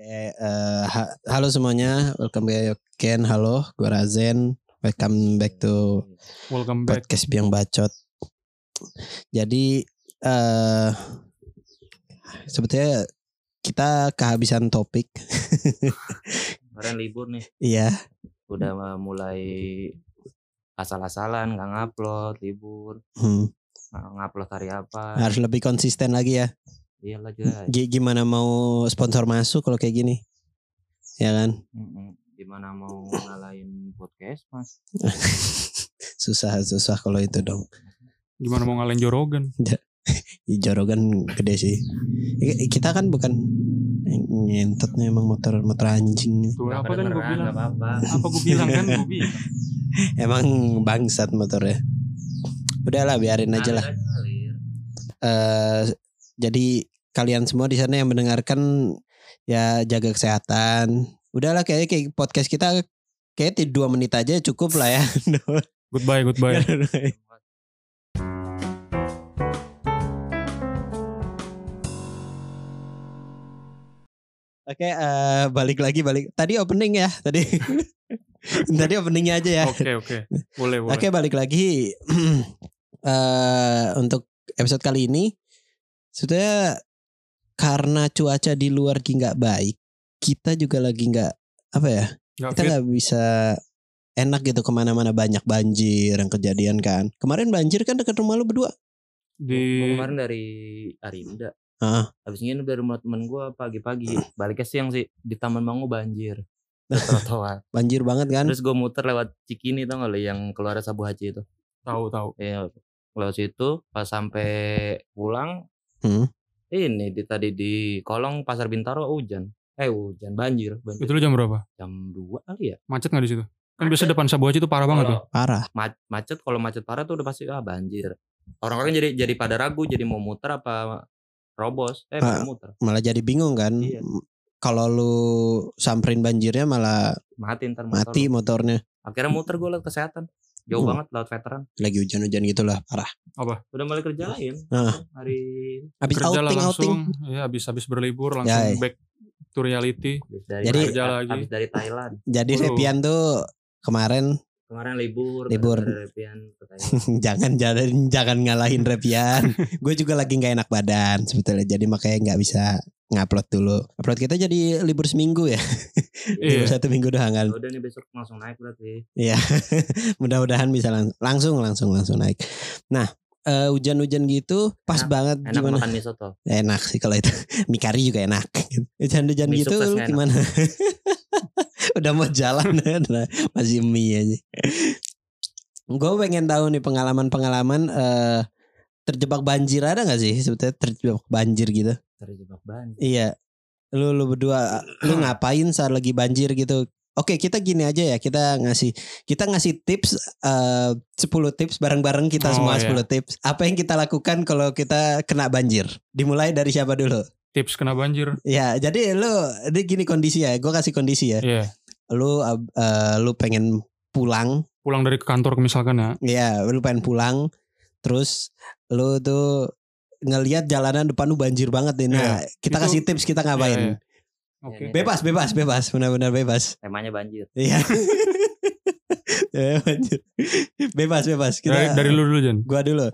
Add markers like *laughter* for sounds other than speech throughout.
Oke, eh, ha- halo semuanya, welcome back again. Halo, gue Razen. Welcome back to Welcome back. podcast Biang Bacot. Jadi, eh sebetulnya kita kehabisan topik. *laughs* Kemarin libur nih, Iya, udah mulai asal-asalan, nggak ngupload, libur, hmm, nggak ngupload hari apa. harus lebih konsisten lagi ya. Iyalah juga. G- gimana mau sponsor masuk kalau kayak gini? Ya kan? Gimana mau *laughs* ngalahin podcast mas? *laughs* susah susah kalau itu dong. Gimana mau ngalahin Jorogan? *laughs* Jorogan gede sih. I- Kita kan bukan ngentot nih emang motor motor anjing. Tuh apa kan gue bilang? apa-apa. Apa gue bilang kan gue bilang. Emang bangsat motornya. Udahlah biarin aja lah. Eh jadi kalian semua di sana yang mendengarkan ya jaga kesehatan. Udahlah kayaknya kayak podcast kita kayak di dua menit aja cukup lah ya. *laughs* Goodbye, *laughs* goodbye. Oke, eh, balik lagi balik. Tadi opening ya, tadi. *laughs* tadi openingnya aja ya. Oke, oke. Boleh, boleh. Oke, balik lagi *clears throat* eh untuk episode kali ini. Sebetulnya karena cuaca di luar lagi nggak baik, kita juga lagi nggak apa ya? Nggak Kita nggak bisa enak gitu ke mana-mana banyak banjir yang kejadian kan. Kemarin banjir kan dekat rumah lu berdua. di Gua kemarin dari Arinda. Ah. Habis ini dari rumah temen gue pagi-pagi. *clears throat* Baliknya siang sih di Taman Mangu banjir. *laughs* Trotoar. Banjir banget kan? Terus gue muter lewat Cikini tau gak lo yang keluar Sabu Haji itu. tahu tahu. Ya, lewat situ pas sampai pulang Hmm. Ini di tadi di kolong pasar Bintaro hujan. Eh hujan banjir, banjir. Itu lu jam berapa? jam 2 kali ya. Macet nggak di situ? Kan biasa depan Sabu Haji itu parah banget tuh. Parah. ma- macet kalau macet parah tuh udah pasti ah banjir. Orang-orang jadi jadi pada ragu jadi mau muter apa robos. Eh Ah. mau muter. Malah jadi bingung kan? Iya. Kalau lu samperin banjirnya malah Mati ntar motor mati lu. motornya. Akhirnya muter gue lewat kesehatan. Jauh Hmm. banget lewat veteran. Lagi hujan-hujan gitulah parah. Udah mulai kerjain. Ah. Hari Habis Kerja lah outing outing. langsung. Ya, habis habis berlibur langsung Ya, ya. back to reality. dari Jadi- Kerja lagi. habis dari Thailand. Jadi. Repian tuh kemarin Kemarin libur. Libur. Repian *laughs* jangan jangan jangan ngalahin Repian. *laughs* Gue juga lagi nggak enak badan sebetulnya. Jadi makanya nggak bisa ngupload dulu. Upload kita jadi libur seminggu ya. libur Iya. satu minggu doang kan. Ya Udah nih besok langsung naik berarti. Iya. *laughs* Mudah-mudahan bisa lang- langsung langsung langsung naik. Nah, eh, hujan-hujan gitu pas Enak- banget Enak gimana? makan mie soto. Enak sih kalau itu. Mikari juga enak. Hujan-hujan gitu enak. gimana? Udah mau jalan *laughs* nah, masih mie aja. Gue pengen tahu nih pengalaman-pengalaman eh terjebak banjir ada gak sih sebetulnya terjebak banjir gitu? Terjebak banjir. Iya. Lu lu berdua *clears throat* lu ngapain saat lagi banjir gitu? Oke, kita gini aja ya. Kita ngasih kita ngasih tips eh 10 tips bareng-bareng kita Oh, semua iya. 10 tips. Apa yang kita lakukan kalau kita kena banjir? Dimulai dari siapa dulu? Tips kena banjir. Ya, jadi lu ini gini kondisi ya. Gue kasih kondisi ya. Iya. Lu eh, lu pengen pulang, Pulang dari kantor misalkan ya. ya, lu pengen pulang. Terus lu tuh ngelihat jalanan depan lu banjir banget nih. Nah, kita Itu- kasih tips kita Iya, iya. ngapain? Oke. Iya, Bebas, bebas, bebas, benar-benar bebas. Temanya banjir. Iya. *laughs* Ya, banjir. bebas, bebas. Kita Dari, dari lu dulu Jan. gua dulu.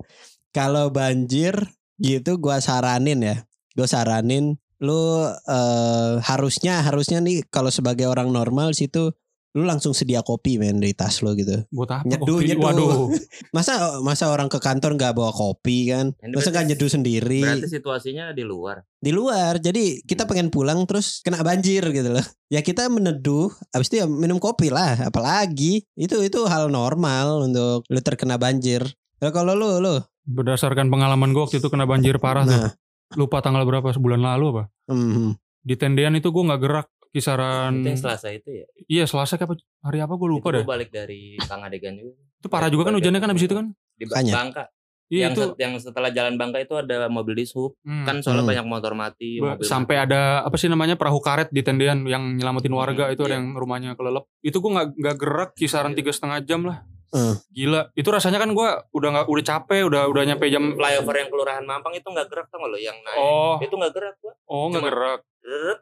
Kalau banjir gitu gua saranin ya. Gua saranin lu eh, harusnya harusnya nih kalau sebagai orang normal situ lu langsung sedia kopi men di tas lo gitu. Buat apa? Nyeduh, kopi? nyeduh. Waduh. *laughs* Masa masa orang ke kantor nggak bawa kopi kan? Ini Masa nggak nyeduh sendiri Berarti situasinya di luar. di luar. Jadi kita pengen pulang terus kena banjir gitu loh. Ya kita meneduh, habis itu ya minum kopi lah. Apalagi itu itu hal normal untuk lu terkena banjir. Nah, kalau lu lu, Berdasarkan pengalaman gue waktu itu kena banjir parah tuh. Lupa tanggal berapa sebulan lalu apa? hmm, Di tendean itu gue nggak gerak kisaran Itu yang Selasa itu ya. iya Selasa apa hari apa gue lupa itu deh. gua balik dari Kang Adegan juga. Itu parah juga kan hujannya kan abis itu kan? Di. Bangka. Iya yang itu set- yang setelah jalan Bangka itu ada mobil dishub. hmm, Kan soalnya Hmm. banyak motor mati, ba- mobil sampai mati. ada apa sih namanya perahu karet di tendean yang nyelamatin warga Hmm, itu ada iya. yang rumahnya kelelep. Itu gue nggak nggak gerak kisaran Iya. tiga setengah jam lah. Hmm. Gila, itu rasanya kan gue udah nggak udah capek, udah udah nyampe jam. flyover yang kelurahan Mampang itu nggak gerak tau nggak lo yang naik. Oh, Itu nggak gerak gua. oh nggak gerak. Deret,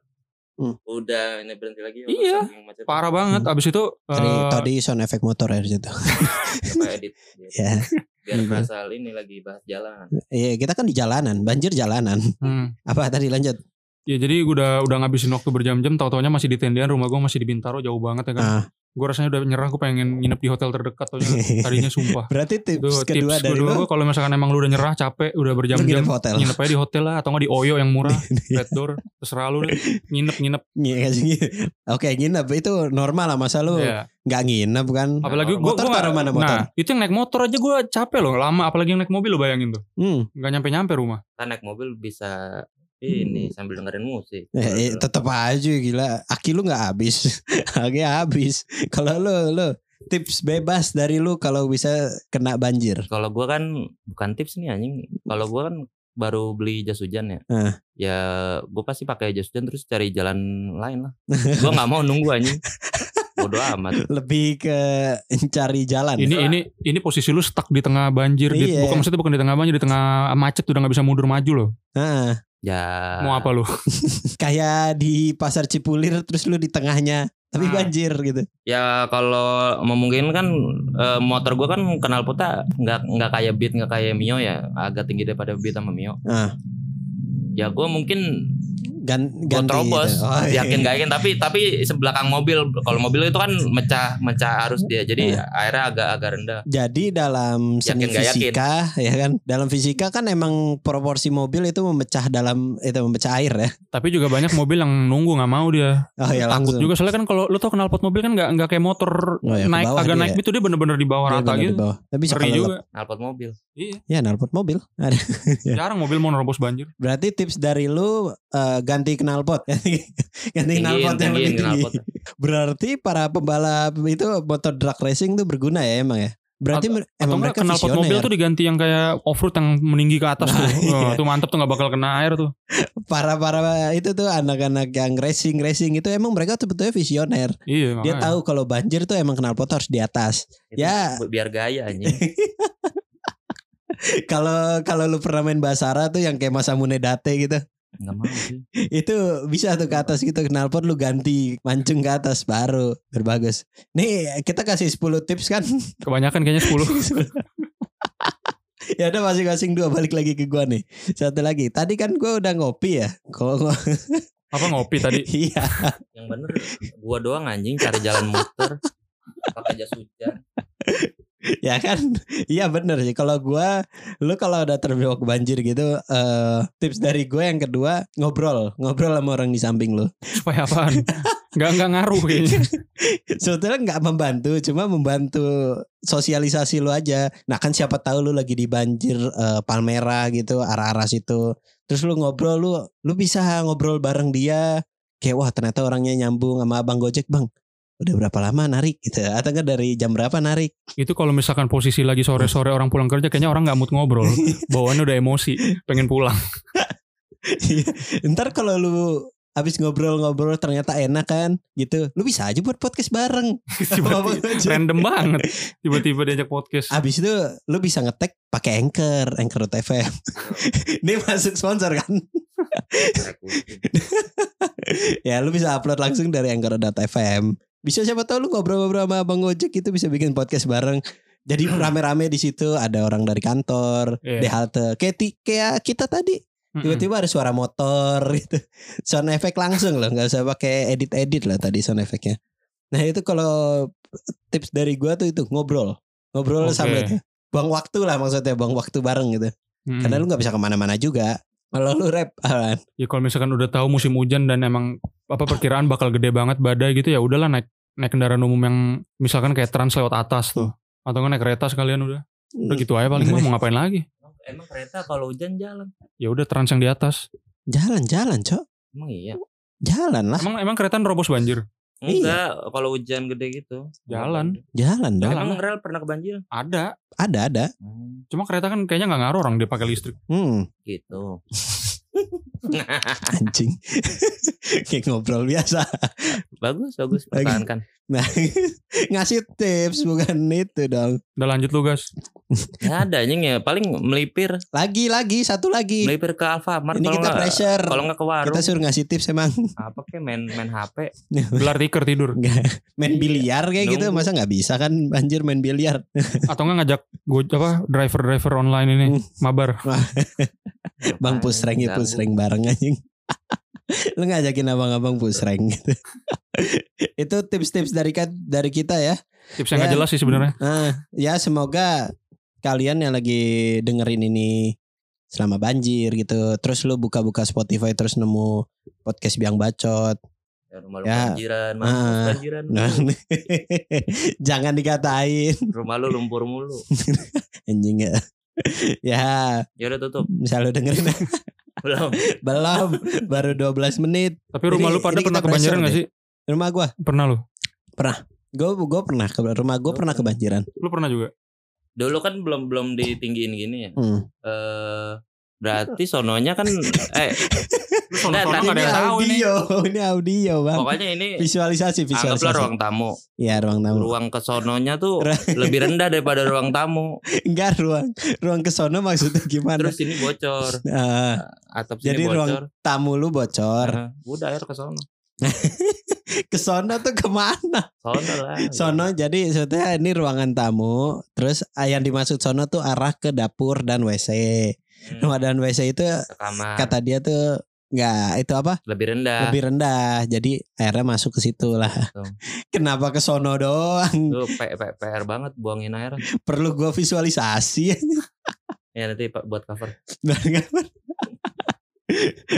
Udah ini berhenti lagi. ya, Iya. Parah banget. Abis itu Tadi, eh, tadi sound efek motor ya situ. Coba *laughs* edit. ya. Biar berasa ini lagi bahas jalan. Iya, kita kan di jalanan, banjir jalanan. hmm. Apa tadi lanjut? Ya jadi gue udah udah ngabisin waktu berjam-jam, tau-taunya masih di tendian, rumah gue masih di Bintaro, jauh banget ya kan. Ah. Gue rasanya udah nyerah, gue pengen nginep di hotel terdekat taunya tadinya sumpah. *laughs* Berarti Itu tips kedua tips dari kedua gue kalau misalkan emang lu udah nyerah, capek, udah berjam-jam, nginep hotel. nginep aja di hotel lah atau nggak di Oyo yang murah, *laughs* Red Door, terserah lu deh. nginep nginep. Iya. Oke, nginep itu normal lah masa lu Ya. nggak nginep kan. Apalagi gue motor taruh mana motor? Nah, itu yang naik motor aja gue capek loh, lama. Apalagi yang naik mobil lo bayangin tuh, Hmm. nggak nyampe nyampe rumah. Kan naik mobil bisa ini sambil dengerin musik. *laughs* Eh, eh, tetep aja gila. Aki lu nggak habis. *laughs* Aki habis. Kalau lu lu tips bebas dari lu kalau bisa kena banjir. Kalau gua kan bukan tips nih anjing. Kalau gua kan baru beli jas hujan ya. Ah. Ya gua pasti pakai jas hujan terus cari jalan lain lah. Gua nggak mau nunggu anjing. *laughs* Bodoh amat. Lebih ke cari jalan. Ini ini ini posisi lu stuck di tengah banjir, di, Iya. bukan maksudnya bukan di tengah banjir, di tengah macet udah nggak bisa mundur maju loh. Heeh. Ya. Mau apa lu? *laughs* kayak di pasar Cipulir terus lu di tengahnya tapi Ah. banjir gitu. Ya kalau memungkinkan eh, motor gua kan kenal pota nggak nggak kayak Beat nggak kayak Mio ya agak tinggi daripada Beat sama Mio. Ah. Ya gua mungkin Gan, ganti terobos. gitu. Oh, iya. yakin gak yakin tapi tapi sebelakang mobil kalau mobil itu kan mecah mecah arus dia jadi airnya agak agak rendah. Jadi dalam seni Yakin nggak yakin? fisika ya kan, dalam fisika kan emang proporsi mobil itu memecah dalam itu memecah air ya. Tapi juga banyak mobil yang nunggu nggak mau dia. Oh ya Takut langsung. juga soalnya kan kalau lu tau knalpot mobil kan nggak nggak kayak motor Oh ya, ke naik agak dia naik gitu dia bener-bener di bawah Dia rata di gitu. bawah. Tapi Ngeri juga. Knalpot mobil. Iya. ya knalpot mobil. Ada. *laughs* Jarang mobil mau nerobos banjir. Berarti tips dari lu eh, ganti knalpot. *laughs* ganti knalpot yang lebih tinggi. *laughs* Berarti para pembalap itu motor drag racing tuh berguna ya emang ya. Berarti emang mereka knalpot visioner. mobil tuh diganti yang kayak off road yang meninggi ke atas Nah, tuh. *laughs* iya. Oh, itu mantep tuh nggak bakal kena air tuh. para para itu tuh anak-anak yang racing racing itu emang mereka tuh sebetulnya visioner. Iya. Dia makanya. tahu kalau banjir tuh emang knalpot harus di atas. Itu Ya. biar gaya anjing. Kalau kalau lu pernah main Basara tuh yang kayak Masamune Date gitu. Enggak mau sih. *laughs* Itu bisa tuh ke atas gitu knalpot lu ganti mancung ke atas baru berbagus. Nih kita kasih 10 tips kan. *laughs* Kebanyakan kayaknya 10. *laughs* ya udah masing-masing dua balik lagi ke gua nih. Satu lagi. Tadi kan gua udah ngopi ya. Kok Apa ngopi tadi? iya. Yang bener gua doang anjing cari jalan muter. Pakai jas hujan. *laughs* ya kan? Iya bener sih. Kalau gua lu kalau udah terjebak banjir gitu eh tips dari gue yang kedua ngobrol. Ngobrol sama orang di samping lu. Supaya apaan? Nggak nggak ngaruh *laughs* kayaknya. sebetulnya nggak membantu cuma membantu sosialisasi lu aja. Nah kan siapa tahu lu lagi di banjir eh, Palmera gitu arah-arah situ. Terus lu ngobrol lu lu bisa ngobrol bareng dia. Kayak wah ternyata orangnya nyambung sama abang gojek bang udah berapa lama narik gitu atau enggak dari jam berapa narik Itu kalau misalkan posisi lagi sore-sore orang pulang kerja kayaknya orang nggak mood ngobrol. *laughs* Bawaannya udah emosi, pengen pulang. Ntar kalau lu habis ngobrol-ngobrol ternyata enak kan gitu. Lu bisa aja buat podcast bareng. *laughs* Tiba-tiba, random banget. Tiba-tiba diajak podcast. Habis itu lu bisa ngetek pakai Anchor, Anchor.fm. *laughs* Ini masuk sponsor kan? Ya lu bisa upload langsung dari Anchor.fm. Bisa siapa tahu lu ngobrol-ngobrol sama Bang Gojek itu bisa bikin podcast bareng. Jadi *laughs* rame-rame di situ ada orang dari kantor, Iya. di halte. Kayak, kayak kita tadi tiba-tiba ada suara motor *laughs* gitu sound effect langsung loh nggak usah pakai edit-edit lah tadi sound effectnya nah itu kalau tips dari gua tuh itu ngobrol ngobrol Oke. sama itu buang waktu lah maksudnya buang waktu bareng gitu Mm-mm. karena lu nggak bisa ke mana-mana juga kalau lu rap apaan? Ya kalau misalkan udah tahu musim hujan dan emang apa perkiraan bakal gede banget badai gitu ya udahlah naik naik kendaraan umum yang misalkan kayak trans lewat atas tuh. Atau nggak naik kereta sekalian udah. Udah gitu aja paling mah, mau ngapain lagi? Emang kereta kalau hujan jalan. Ya udah trans yang di atas. jalan-jalan cok Emang iya. jalan lah Emang emang kereta nerobos banjir? Enggak, kalau hujan gede gitu. Jalan. jalan dong Jalan. Emang rel pernah kebanjiran? Ada. ada ada Hmm, Cuma kereta kan kayaknya nggak ngaruh orang dia pakai listrik. hmm. gitu. *laughs* Anjing. Kayak ngobrol biasa. bagus bagus pertahankan Nah, *laughs* ngasih tips bukan itu dong. Udah lanjut lu gas. ya ada anjing ya paling melipir Lagi lagi satu lagi. melipir ke Alfamart Ini kalau kita nggak pressure. kalau nggak ke warung Kita suruh ngasih tips emang. apa kayak main main HP *laughs* Gelar tikar tidur. main Iya. biliar kayak gitu masa nggak bisa kan banjir main biliar. Atau enggak ngajak gue apa driver-driver online ini Hmm. mabar. Bang pusreng ya pusreng bareng anjing. *laughs* Lu ngajakin abang-abang pusreng *laughs* gitu. itu tips-tips dari dari kita ya. Tips yang nggak Ya. jelas sih sebenarnya. Nah, ya semoga kalian yang lagi dengerin ini selama banjir gitu. Terus lu buka-buka Spotify terus nemu podcast biang bacot. Ya, rumah lu Ya. banjiran, mampus Ah. banjiran. Nah, *laughs* jangan dikatain Rumah lu lumpur mulu. anjing ya. *laughs* ya, Ya udah tutup. misal lu dengerin *laughs* Belum. belum baru 12 menit. Tapi rumah Ini- lu pada pernah kebanjiran gak sih? Rumah gua, Pernah lu? gue gue pernah ke rumah gue Gua pernah pernah. kebanjiran. Lu pernah juga? Dulu kan belum belum ditinggiin gini ya. Hmm. Eh berarti sononya kan *laughs* eh sono sono tadi ada ini yang tahu ini. audio, ini audio bang. pokoknya ini Visualisasi, anggaplah visualisasi. ruang tamu. Iya ruang tamu. Ruang kesononya tuh lebih rendah daripada ruang tamu. *laughs* Enggak ruang ruang ke sono maksudnya gimana? Terus ini bocor. Ah, Atap sini jadi ruang bocor. tamu lu bocor. Nah, udah air ke sono. *laughs* Ke sono tuh ke mana? Sono lah. Sono jadi sebetulnya ini ruangan tamu. Terus ah, yang dimaksud sono tuh arah ke dapur dan WC. Hmm, Rumah dan WC itu ke kamar. kata dia tuh nggak itu apa lebih rendah. lebih rendah jadi airnya masuk ke situ lah Betul. *laughs* kenapa ke sono doang P- PR banget buangin air. *laughs* perlu gua visualisasi Ya nanti Pak buat cover.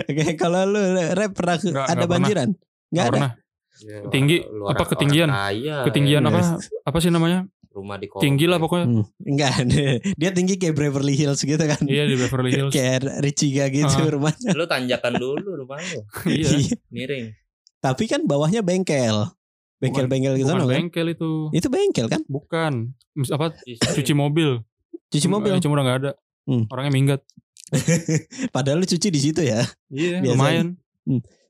Oke, kalau lu rep pernah Nggak, ada pernah. banjiran? Enggak Nggak ada. pernah. Ya, Tinggi, apa ketinggian? Kaya, Ketinggian Yes. apa? Apa sih namanya? Rumah di Tinggi lah pokoknya. Hmm, Enggak, *laughs* dia tinggi kayak Beverly Hills gitu kan. Iya di Beverly Hills. kayak Richiga gitu Ah. rumahnya. Lu tanjakan dulu rumah lu. *laughs* iya. Iya. Miring. Tapi kan bawahnya bengkel. Bengkel-bengkel gitu Bukan kan. bengkel itu. Itu bengkel kan? Bukan. Mis- Apa? Istri. Cuci mobil. Cuci mobil. Cuma udah nggak ada. Hmm. Orangnya minggat. *laughs* Padahal lu cuci di situ ya. Iya, lumayan.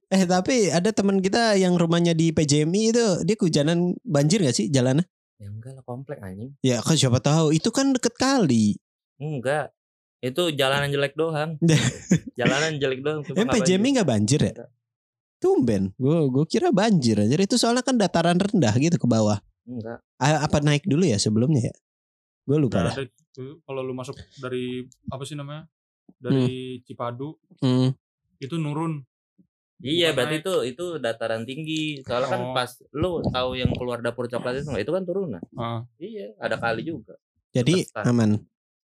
Eh tapi ada teman kita yang rumahnya di PJMI itu dia kehujanan banjir gak sih jalannya? Ya enggak lah komplek anjing. Ya kan siapa tahu itu kan deket kali. Enggak. Itu jalanan jelek doang. *laughs* jalanan jelek doang. cuma Eh nggak PJMI banjir. ya? Enggak. Tumben. Gue gue kira banjir aja. Itu soalnya kan dataran rendah gitu ke bawah. Enggak. A- Apa naik dulu ya sebelumnya ya? Gue lupa itu. Kalau lu masuk dari apa sih namanya? Dari Cipadu Hmm. itu nurun. Iya, Bukan berarti naik. itu itu dataran tinggi. Soalnya kan Oh. pas lu tahu yang keluar dapur coklat itu? Itu kan turunan. Ah. Iya, ada kali juga. Jadi Tepat. aman.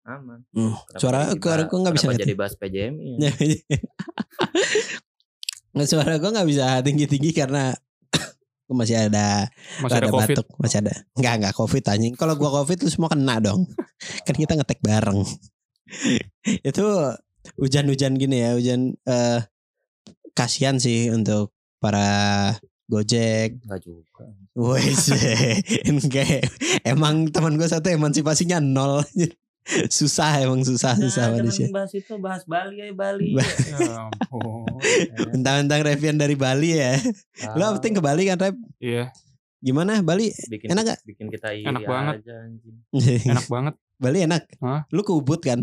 Aman. Hmm. Kenapa Suara gue nggak bisa jadi bahas PJMI ya? *laughs* Suara gue nggak bisa tinggi tinggi karena *coughs* gue masih ada Masih ada, ada Covid. batuk masih ada nggak nggak covid anjing kalau gua covid lu semua kena dong *laughs* kan kita ngetek bareng *laughs* itu hujan-hujan gini ya hujan eh kasihan sih untuk para Gojek Enggak juga. Wes *laughs* *laughs* enggak emang teman gue satu emansipasinya nol *laughs* susah emang susah susah Nah, manusia jangan bahas itu, bahas Bali ya Bali. Ba- Ya ampun. Mentang-mentang Revian dari Bali ya Lu penting ke Bali kan Rev Iya, Gimana Bali bikin enak nggak? bikin kita iri Enak banget. aja anjing. enak banget. Bali enak Hah? Lu ke Ubud kan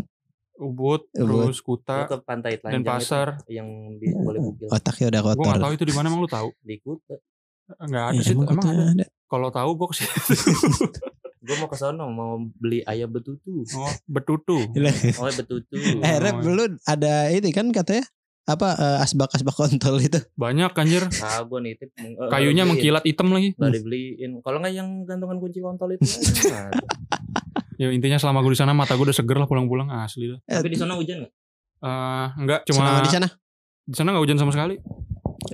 Ubud, Ubud. terus Kuta, ke pantai Telanjang Denpasar. yang di, boleh bugil Otaknya udah Gue kotor gak tahu itu di mana emang lu tahu? di Kuta. Enggak ada Eh, sih. emang Emang ada. ada. Kalau tahu gue ke sini. *laughs* Gue mau ke sono mau beli ayam betutu. Oh, betutu. Oh, betutu. *laughs* Eh Rep lu ada ini kan katanya apa eh, asbak-asbak kontol itu Banyak anjir. Ah, gue nitip. eh, Kayunya beliin. mengkilat hitam lagi. Gak dibeliin. Kalau nggak yang gantungan kunci kontol itu. *laughs* Ya intinya selama gue di sana mata gue udah seger lah pulang-pulang asli dah. Tapi di sana hujan nggak? Eh, enggak Selama cuma di sana di sana enggak hujan sama sekali.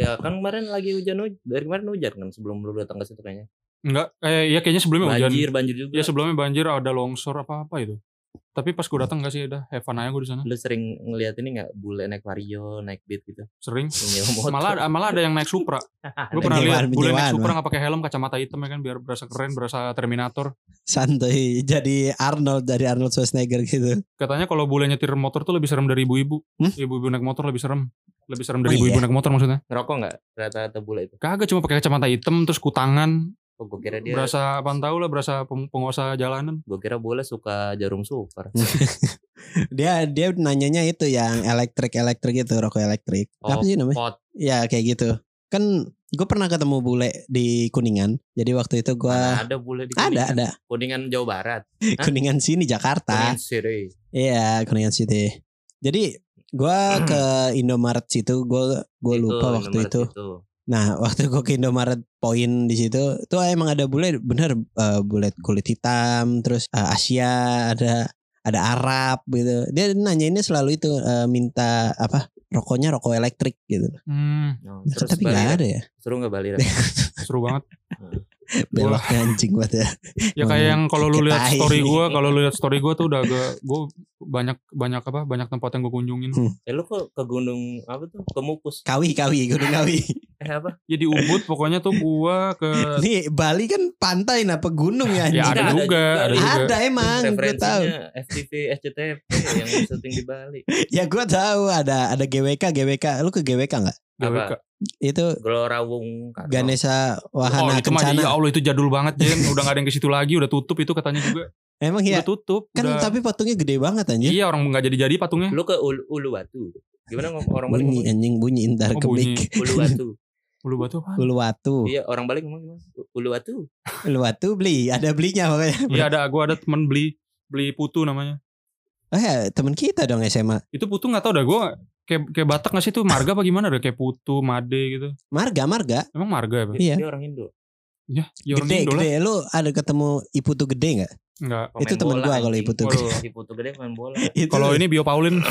Ya kan kemarin lagi hujan hujan. Dari kemarin hujan kan sebelum lu datang ke situ kayaknya. Enggak, eh ya kayaknya sebelumnya hujan. Banjir, banjir juga. Ya sebelumnya banjir ada longsor apa apa itu. Tapi pas gue datang gak sih udah have fun aja gue di sana. Lu sering ngeliat ini nggak bule naik vario, naik beat gitu. Sering. Nyewa motor. Malah malah ada yang naik Supra. *laughs* Gue pernah lihat bule naik Supra nggak pakai helm, kacamata hitam ya kan biar berasa keren, berasa Terminator. Santai jadi Arnold dari Arnold Schwarzenegger gitu. Katanya kalau bule nyetir motor tuh lebih serem dari ibu-ibu. Hmm? Ibu-ibu naik motor lebih serem. Lebih serem dari Oh, ibu-ibu iya? naik motor maksudnya. Ngerokok nggak rata-rata bule itu? Kagak cuma pakai kacamata hitam terus kutangan. Oh, gue kira dia, Berasa apaan tahu lah, berasa peng- penguasa jalanan. gue kira bule suka jarum super. *laughs* Dia dia nanyanya itu yang elektrik elektrik itu rokok elektrik. Oh, Apa sih namanya? Pot. Ya kayak gitu. Kan gue pernah ketemu bule di Kuningan. Jadi waktu itu gue ada bule di ada Kuningan? ada Kuningan Jawa Barat. *laughs* Hah? Kuningan sini Jakarta. Kuningan City. Iya Kuningan City. Jadi gue ke *clears throat* Indomaret situ gue gue Itu, lupa waktu Indomaret itu. Nah *laughs* waktu gue ke Indomaret poin di situ tuh emang ada bule bener eh, bule kulit hitam terus eh, Asia ada ada Arab gitu. Dia nanyainnya selalu itu eh, minta apa rokoknya rokok elektrik gitu. Hmm, Oh, Nah, terus tapi nggak ada ya Seru nggak Bali *laughs* seru banget. Beloknya anjing banget ya. Ya kayak yang kalau lu lihat story gue, kalau lu lihat story gue tuh udah gue gue banyak banyak apa banyak tempat yang gue kunjungin. Hmm. Eh lu kok ke gunung apa tuh? Ke Mupus. Kawi kawi gunung kawi. Eh apa? Ya di Ubud pokoknya tuh gue ke Nih Bali kan pantai nah pegunung ya anjing. ya ada Ada juga, ada juga. Ada emang gue tahu. FTV SCTV yang syuting di Bali. *laughs* Ya gue tahu ada ada GWK GWK. Lu ke GWK nggak? GWK. Itu Gelora Wung Karno. Ganesha Oh Wahana itu mah ya Kencana. Allah itu jadul banget Jen *laughs* Udah gak ada yang ke situ lagi Udah tutup itu katanya juga Emang ya Udah tutup kan udah. tapi patungnya gede banget anjir. Iya orang gak jadi-jadi patungnya Lu ke Ulu, Uluwatu. Gimana ngomong orang Bali Bunyi ngomong? anjing bunyi ntar Oh, ke bunyi. *laughs* Uluwatu. Ulu batu apa? Uluwatu. Iya, orang Bali ngomong gimana? Uluwatu. Uluwatu beli, ada belinya makanya. Iya ada Gue ada temen beli Beli putu namanya Oh ya, teman kita dong SMA. Itu putu gak tau dah Gue kayak, kayak Batak gak sih itu Marga apa gimana dah Kayak putu Made gitu Marga, Marga. Emang marga ya Pak? Iya. Dia orang Indo. Ya, ya orang gede, Indo lah gede. Lu ada ketemu Ipu tuh gede nggak? Enggak Pemain Itu temen gua kalau anjing. Ipu tuh. Waduh. Ipu tuh gede main bola. Kalau ini Bio Paulin *laughs*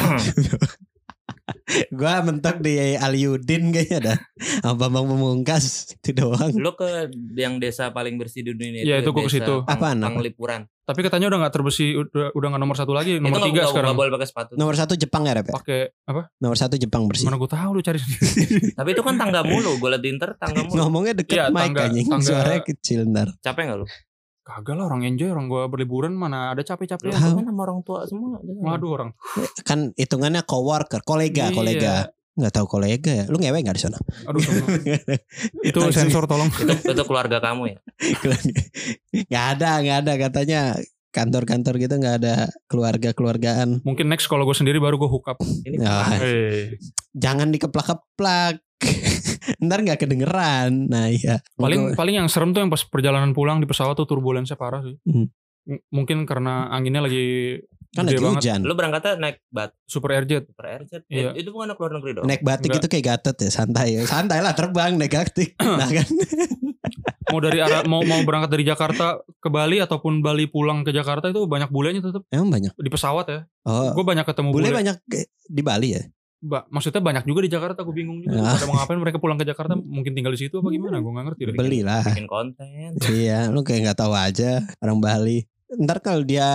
gua mentok di Aliudin kayaknya dah. Sama Bambang Pemungkas itu doang. Lu ke yang desa paling bersih di dunia Iya, itu gua ke situ. Apaan, apa? Panglipuran. Tapi katanya udah gak terbersih Udah, udah gak nomor satu lagi itu Nomor nggak- tiga nggak- sekarang nggak boleh pakai sepatu. Nomor satu Jepang ya Rep? ya? Pakai apa? Nomor satu Jepang bersih. Mana gue tahu lu cari sendiri. *laughs* Tapi itu kan tangga mulu. Gue liat di inter tangga mulu. Ngomongnya deket Iya, mic tangga- anjing. tangga- Suaranya kecil ntar. Capek gak lu? Kagak lah orang enjoy Orang gue berliburan Mana ada capek-capek Tahu. kan sama orang tua semua. Waduh orang Kan hitungannya coworker, kolega, Iya. kolega. Nggak tahu kolega ya. Lu ngewe nggak di sana? Aduh. *laughs* Itu sensor tolong itu, itu keluarga kamu ya? *laughs* Nggak ada, nggak ada katanya kantor-kantor gitu nggak ada keluarga-keluargaan. Mungkin next kalau gue sendiri baru gue hook up Ini Ya. kapan? Eh, Jangan dikeplak-keplak. Ntar nggak kedengeran. Nah iya. Paling paling yang serem tuh yang pas perjalanan pulang di pesawat tuh turbulensnya parah sih Hmm. M- Mungkin karena anginnya lagi kan gede lagi banget. hujan. Lu berangkatnya naik bat Super Airjet super airjet. Iya. Itu bukan anak luar negeri dong. Naik batik Enggak. itu kayak gatot ya santai ya. Santai lah terbang naik batik. *clears throat* nah kan. Mau dari arah mau mau *laughs* berangkat dari Jakarta ke Bali ataupun Bali pulang ke Jakarta itu banyak bulenya tetap Emang banyak. di pesawat ya. Oh, Gue banyak ketemu bule bule. banyak di Bali ya. Ba- maksudnya banyak juga di Jakarta gue bingung juga. Ah. Pada mau ngapain mereka pulang ke Jakarta mungkin tinggal di situ apa gimana? Gue nggak ngerti deh. Belilah. Bikin konten. iya, lu kayak nggak tahu aja orang Bali. Ntar kalau dia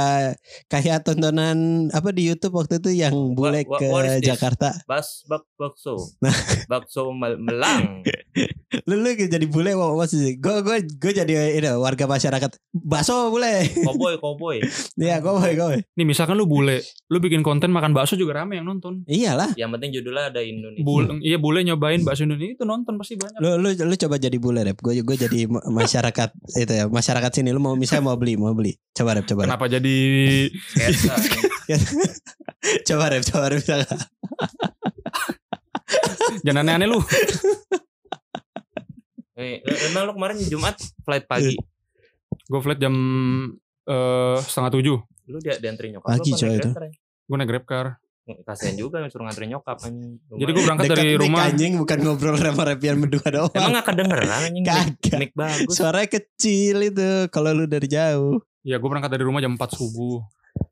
kayak tontonan apa di YouTube waktu itu yang bule what- ke what? Jakarta. Bas bak bakso. Nah. bakso mel- melang. *laughs* Lu lu jadi bule sih. Gue gue gue jadi ini warga masyarakat. Bakso bule. Koboy koboy. *laughs* Iya, gue gue. Nih misalkan lu bule, lu bikin konten makan bakso juga rame yang nonton. Iyalah. Yang penting judulnya ada Indonesia. Bule, iya bule nyobain bakso Indonesia itu nonton pasti banyak. Lu lu lu coba jadi bule rep. Gue gue jadi ma- masyarakat *laughs* itu ya masyarakat sini. Lu mau misalnya mau beli mau beli. Coba rep coba. Rep. Kenapa jadi. *laughs* Coba rep coba rep. jangan aneh-aneh lu? Eh, emang lu kemarin Jumat flight pagi. Gue flight jam eh, setengah tujuh. Lu dia dianterin nyokap Pagi, coy, naik itu. Gue naik grab car. Kasian juga yang suruh nganterin nyokap anjing. Jadi gue berangkat dari Dekat mic, rumah. anjing bukan ngobrol sama repian berdua doang. Emang gak kedengeran anjing mic, Kagak. mic bagus. Suaranya kecil itu kalau lu dari jauh. Ya gue berangkat dari rumah jam 4 subuh.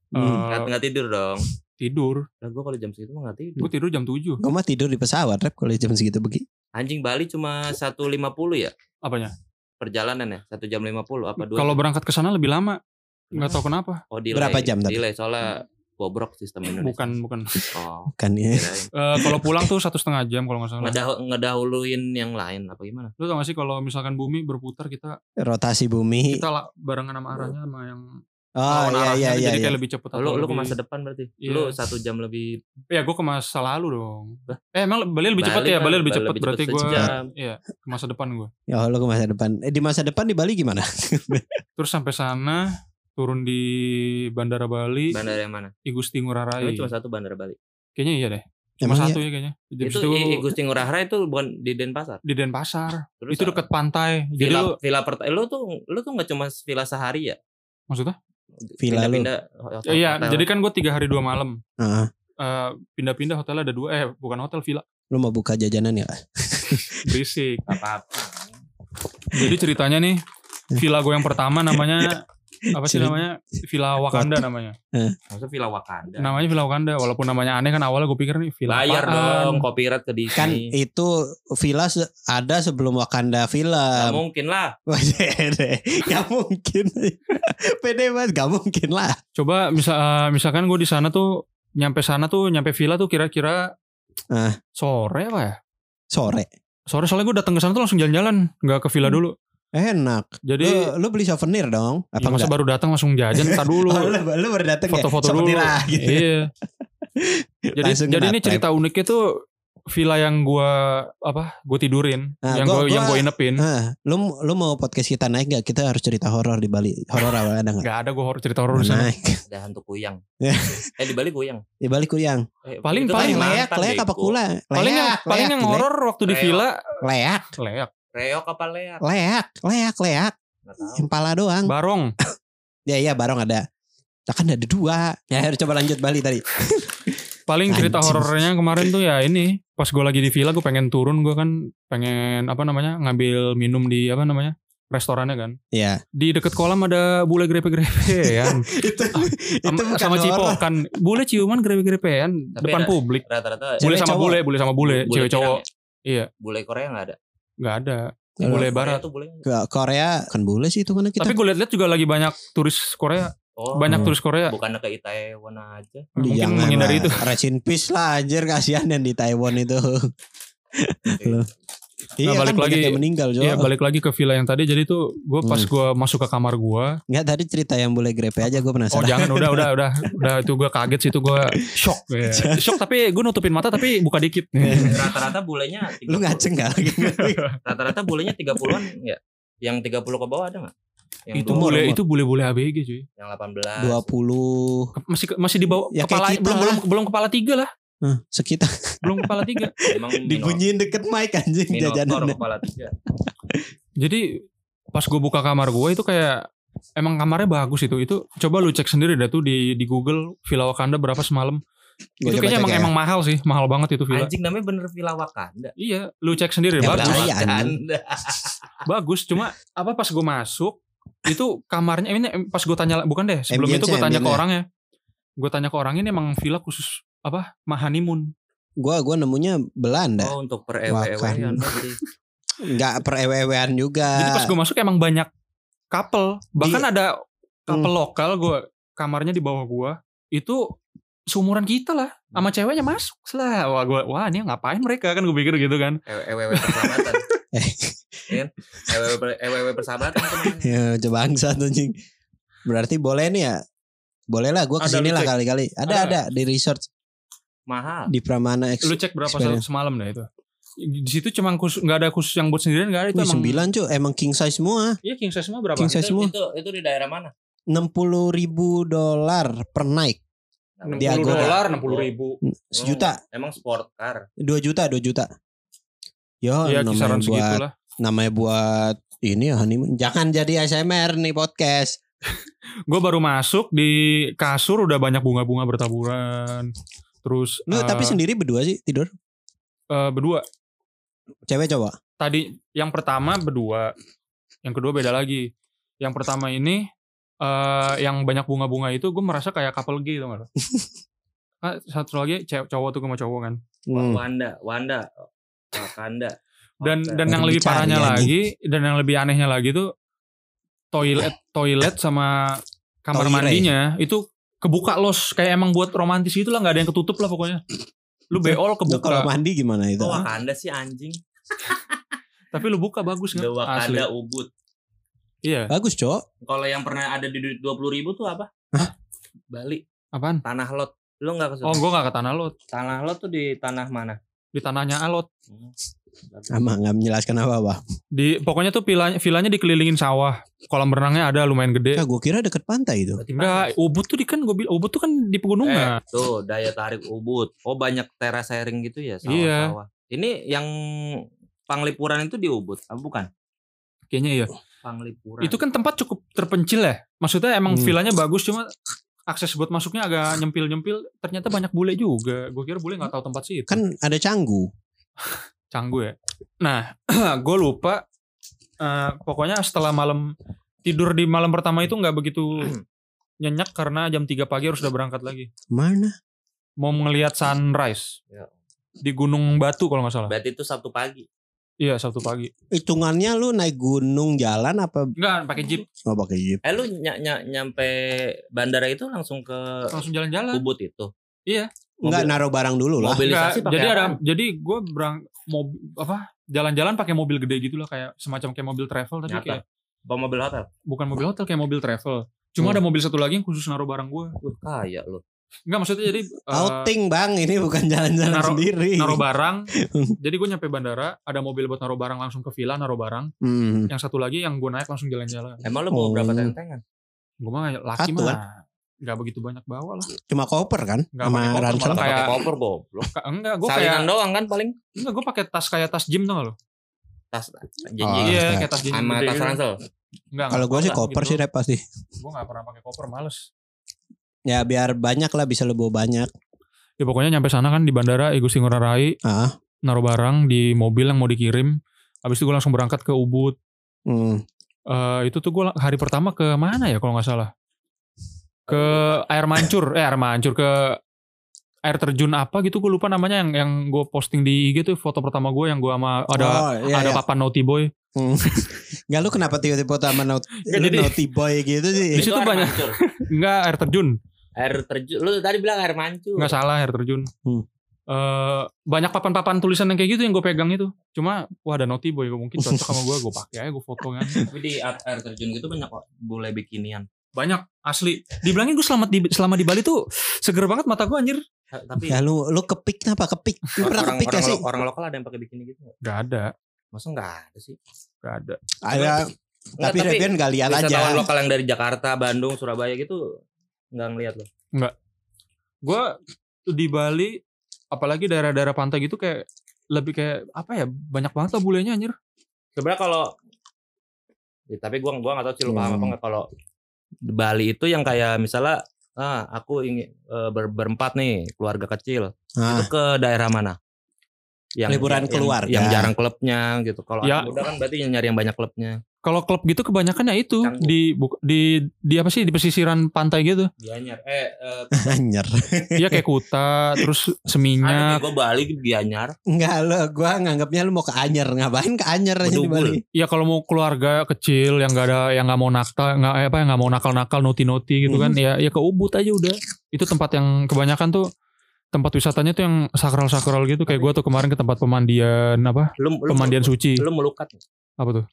Hmm. Eh, Nggak, nggak tidur dong. tidur. Lah gue kalau jam segitu mah gak tidur. Gue tidur jam 7. Gue mah tidur di pesawat rep kalau jam segitu pergi. Anjing Bali cuma 1.50 ya Apanya? perjalanan ya? 1 jam 50 apa dua? Kalau berangkat ke sana lebih lama. nggak tahu kenapa. Oh delay. Berapa jam tapi? Delay soalnya bobrok sistem Indonesia. Bukan bukan. Oh. Kan ya. Eh, kalau pulang tuh satu setengah jam kalau nggak salah. Ngedah- ngedahuluin yang lain apa gimana? Lu tau gak sih kalau misalkan bumi berputar kita Rotasi bumi. kita lah barengan sama arahnya sama yang Oh lawan iya arahnya, iya iya. jadi iya. kayak lebih cepet Oh, lu lu ke masa depan berarti. Iya. Lu satu jam lebih Ya gue ke masa lalu dong. Eh emang Bali lebih cepat Bali ya? kan, Bali lebih Bali cepat lebih berarti cepet gue. Iya ke masa depan gue. Ya lu ke masa depan. Eh, di masa depan di Bali gimana? Terus sampai sana turun di Bandara Bali, bandara yang mana? Igusti Ngurah Rai. Itu cuma satu bandara Bali. Kayaknya iya deh. Cuma Emang satu ya kayaknya. Jadi Itu itu, I- I Gusti Ngurah Rai itu bukan di Denpasar. di Denpasar. Terus itu dekat pantai. Jadi villa lu villa pert- lu tuh lu tuh nggak cuma villa sehari ya? maksudnya? Villa lu. Pindah-pindah hotel- Iya, hotel. jadi kan gue tiga hari dua malam. Heeh. Eh, pindah-pindah hotel ada dua. Eh bukan hotel villa. Lu mau buka jajanan ya? *laughs* Berisik. apa-apa. Jadi ceritanya nih villa gue yang pertama namanya apa sih namanya Villa Wakanda namanya. Maksudnya villa Wakanda. Namanya Villa Wakanda walaupun namanya aneh kan awalnya gue pikir nih villa Bayar apaan. dong copyright ke Disney. Kan itu villa ada sebelum Wakanda Gak film. mungkin lah. *laughs* Gak mungkin. *laughs* Pede banget, gak mungkin lah. Coba misal eh, misalkan gue di sana tuh nyampe sana tuh nyampe villa tuh kira-kira sore apa ya? Sore. Sore soalnya gue datang ke sana tuh langsung jalan-jalan, nggak ke villa dulu. Enak. Jadi Lu, lu beli souvenir dong? ya Apa masa enggak? baru datang langsung jajan entar dulu. *laughs* Oh, lu, lu baru dateng ya? Foto-foto dulu. Lah, gitu. Iya. *laughs* jadi Langsung jadi ini cerita uniknya tuh villa yang gua apa? Gue tidurin, Nah, yang gua- gue yang gua- gue inepin. Ah, lu lu mau podcast kita naik gak? Kita harus cerita horor di Bali. Horor apa ada nggak? Gak ada gue cerita horor di sana. Naik. *laughs* Ada hantu kuyang. Ya. eh di Bali kuyang. Di Bali kuyang. Eh, Paling- paling leak, leak apa kula? Paling yang Leak, paling leak, yang leak. horor waktu di villa Leak, leak, Reok apa leak? leak, leak, leak. Nggak tahu. Yang pala doang. barong. *laughs* Ya iya barong ada. Nah, kan ada dua. Ya harus coba lanjut Bali tadi. *laughs* Paling cerita horornya kemarin tuh ya ini pas gue lagi di villa gue pengen turun gue kan pengen apa namanya ngambil minum di apa namanya restorannya kan Iya. di deket kolam ada bule grepe-grepe ya *laughs* itu sama, bukan sama horor. cipokan bule ciuman grepe-grepean depan ada- publik Rata-rata bule sama cowok? bule bule sama bule, bule cewek cowok ya? iya Bule Korea nggak ada. Nggak ada Kalau bule barat tuh. Ke Korea kan boleh sih itu mana kita. tapi gue liat-liat juga lagi banyak turis Korea Oh, banyak Hmm. turis Korea bukannya ke Itaewon aja. mungkin Jangan menghindari lah. itu Rest in peace lah anjir kasihan yang di Taiwan itu. Iya balik kan lagi- meninggal. Iya balik lagi ke villa yang tadi jadi tuh gue pas Hmm. gue masuk ke kamar gue Enggak tadi cerita yang boleh grepe aja gue Oh penasaran. jangan udah udah udah *laughs* udah itu gue kaget sih itu gue shock *laughs* ya. shock tapi gue nutupin mata tapi buka dikit *laughs* Rata-rata bulenya 30. Lu ngaceng gak? Rata-rata bulenya 30-an ya. Yang 30 ke bawah ada nggak? Yang itu bule umur. itu bule bule ABG cuy yang 18. 20 Ke- masih masih di bawah Ya, kepala belum belum belum kepala tiga lah Sekitar belum kepala tiga *laughs* Emang minor- dibunyiin deket mic anjing jajanan. kepala tiga. jadi pas gue buka kamar gue itu kayak emang kamarnya bagus itu itu coba lu cek sendiri dah tuh di di Google Villa Wakanda berapa semalam Gua itu kayaknya emang ya. emang mahal sih mahal banget itu villa Anjing namanya bener Villa Wakanda. iya lu cek sendiri Ya, bagus. Wakanda. *laughs* bagus cuma apa pas gue masuk itu kamarnya ini pas gue tanya bukan deh sebelum itu gue tanya ke ambience-nya. orangnya gue tanya ke orang ini emang villa khusus apa mahanimun Gua gua nemunya Belanda. Oh untuk per ewe Enggak per juga. jadi pas gue masuk emang banyak couple bahkan Di- ada couple Hmm. lokal gue kamarnya di bawah gue itu seumuran kita lah sama ceweknya masuk lah wah gue wah ini ngapain mereka kan gue pikir gitu kan ewe persahabatan. Eh. *laughs* Iya kan? Ewe ewe persahabatan ya coba bangsa anjing. Berarti boleh nih ya. Boleh lah gua Ada, ke sini lah kali-kali. Ada Ada. ada di resort Mahal. di Pramana Ex. lu cek berapa Experience. semalam dah itu di situ cuma khusus nggak ada khusus yang buat sendirian nggak ada itu Wih, emang sembilan cuy, emang king size semua. iya king size semua berapa King size Itu, semua. itu itu di daerah mana? Enam puluh ribu dolar per night. enam Di puluh Agoda. dolar enam puluh ribu Sejuta, Emang sport car. dua juta, dua juta. Yo, kisaran namanya segitu buat lah namanya buat ini ya honeymoon. Jangan jadi ASMR nih podcast. *laughs* gue baru masuk di kasur udah banyak bunga-bunga bertaburan terus Lu eh, tapi sendiri berdua sih tidur? eh, berdua Cewek cowok? tadi yang pertama berdua yang kedua beda lagi yang pertama ini eh yang banyak bunga-bunga itu gue merasa kayak couple gay tau gak? *laughs* Ah, satu lagi cewek cowok tuh sama cowok kan Hmm. Wanda, Wanda, Wakanda. dan Oke. dan yang lebih parahnya anjing. lagi dan yang lebih anehnya lagi tuh toilet toilet sama kamar Toire. mandinya itu kebuka los kayak emang buat romantis gitu lah nggak ada yang ketutup lah pokoknya lu beol Lu kalau kebuka mandi gimana itu? Kok Wakanda sih anjing? *laughs* tapi lu buka bagus nggak asli Wakanda Ubud. iya Bagus, Cok. Kalau yang pernah ada di dua puluh ribu tuh apa? Bali, apaan tanah lot. Lu nggak ke oh gua nggak ke tanah lot Tanah lot tuh di tanah mana? di tanahnya alot Sama nggak menjelaskan apa-apa. di pokoknya tuh vilanya vilanya dikelilingin sawah kolam renangnya ada lumayan gede Ya, gue kira deket pantai itu. Enggak ubud tuh di kan gue bilang ubud tuh kan di Eh, pegunungan tuh daya tarik Ubud. Oh banyak teras sharing gitu ya Iya. sawah-sawah. Ini yang Panglipuran itu di Ubud, ah, bukan? kayaknya iya Panglipuran. itu kan tempat cukup terpencil ya maksudnya emang Hmm. vilanya bagus cuma akses buat masuknya agak nyempil nyempil ternyata banyak bule juga gue kira bule nggak tahu tempat sih itu Kan ada canggu. *laughs* canggu ya nah *clears throat* gue lupa eh, pokoknya setelah malam tidur di malam pertama itu nggak begitu *clears throat* nyenyak karena jam 3 pagi harus udah berangkat lagi Mana? mau ngelihat sunrise Ya. di Gunung Batu kalau nggak salah Berarti itu Sabtu pagi. iya Sabtu pagi Hitungannya lu naik gunung jalan apa enggak pakai jeep oh, pakai jeep? Eh lu ny ny- nyampe bandara itu langsung ke langsung jalan-jalan Ubud itu. Enggak Mobil- naruh barang dulu lah. Mobilisasi Enggak, pakai jadi ada jadi gue berang mobil apa jalan-jalan pakai mobil gede gitu lah kayak semacam kayak mobil travel tapi Nyata. kayak Bawa mobil hotel. bukan mobil hotel kayak mobil travel cuma Hmm. ada mobil satu lagi yang khusus naruh barang gue Wah, kaya lu. enggak maksudnya jadi eh, Outing bang, ini bukan jalan-jalan Naruh- sendiri. naruh barang jadi gue nyampe bandara ada mobil buat naruh barang langsung ke villa naruh barang Hmm. yang satu lagi yang gue naik langsung jalan-jalan Emang lu bawa Oh. berapa tentengan? gue mah laki Satu, mah nggak begitu banyak bawa lah Cuma koper kan? Nggak Sama koper, ransel. malah Pakai Kayak- koper goblok. Enggak gue kayak Salinan doang kan paling enggak gue pakai tas kayak tas gym tau gak lo tas Oh, janji iya kayak tas gym sama tas gitu. ransel. enggak Kalau gue sih koper sih rep pasti. gue nggak pernah pakai koper males Ya biar banyak lah bisa lu bawa banyak. ya pokoknya nyampe sana kan di bandara Igusti Ngurah Rai Ah. naruh barang di mobil yang mau dikirim habis itu gue langsung berangkat ke Ubud Hmm. Eh itu tuh gue hari pertama ke mana ya kalau nggak salah ke air mancur eh air mancur ke air terjun apa gitu gue lupa namanya yang yang gue posting di IG tuh foto pertama gue yang gue sama ada oh, iya, ada iya. papan Naughty Boy *laughs* Nggak lu kenapa tiba-tiba sama naughty, Nggak, lu jadi- naughty boy gitu Di sih? situ Itu air banyak. enggak *laughs* air terjun Air terjun. Lu tadi bilang air mancur. nggak salah air terjun Hmm. Eh, banyak papan-papan tulisan yang kayak gitu yang gue pegang itu cuma wah ada Naughty Boy mungkin cocok sama gue gue pakai aja gue foto kan Tapi di air, air terjun gitu banyak kok bule bikinian. Banyak asli dibilangin gue selama di selama di Bali tuh seger banget mata gue anjir Ta- Tapi Ya lu lu kepik kenapa kepik? Lu pernah orang, kepik orang, gak sih? orang lokal ada yang pakai bikini gitu nggak? Gak ada Masa nggak ada sih? gak ada Ada Nggak, tapi Revian gak lihat aja. lokal yang dari Jakarta, Bandung, Surabaya gitu nggak ngeliat loh. gue di Bali apalagi daerah-daerah pantai gitu kayak lebih kayak apa ya banyak banget lah bulenya anjir Sebenarnya kalau Ya, tapi gua gua nggak tahu sih lu paham Hmm. apa nggak kalau Bali itu yang kayak misalnya ah aku ingin eh, ber- berempat nih keluarga kecil Ah, itu ke daerah mana? Yang Liburan yang- keluarga. yang jarang klubnya gitu. Kalau Ya. anak muda kan berarti yang nyari yang banyak klubnya. kalau klub gitu kebanyakan ya itu Canggu. di buk- di di apa sih di pesisiran pantai gitu Gianyar. Eh, eh *laughs* anyer. Iya kayak Kuta terus Seminyak gue Bali ke Gianyar. Enggak lu gua nganggapnya lu mau ke Anyer. Ngapain ke Anyer aja di. Bali? ya kalau mau keluarga kecil yang nggak ada yang nggak mau nakal nggak apa yang nggak mau nakal-nakal noti-noti gitu kan ya ya ke Ubud aja udah itu tempat yang kebanyakan tuh tempat wisatanya tuh yang sakral-sakral gitu kayak gua tuh kemarin ke tempat pemandian apa Lu, lu pemandian suci Lu melukat. apa tuh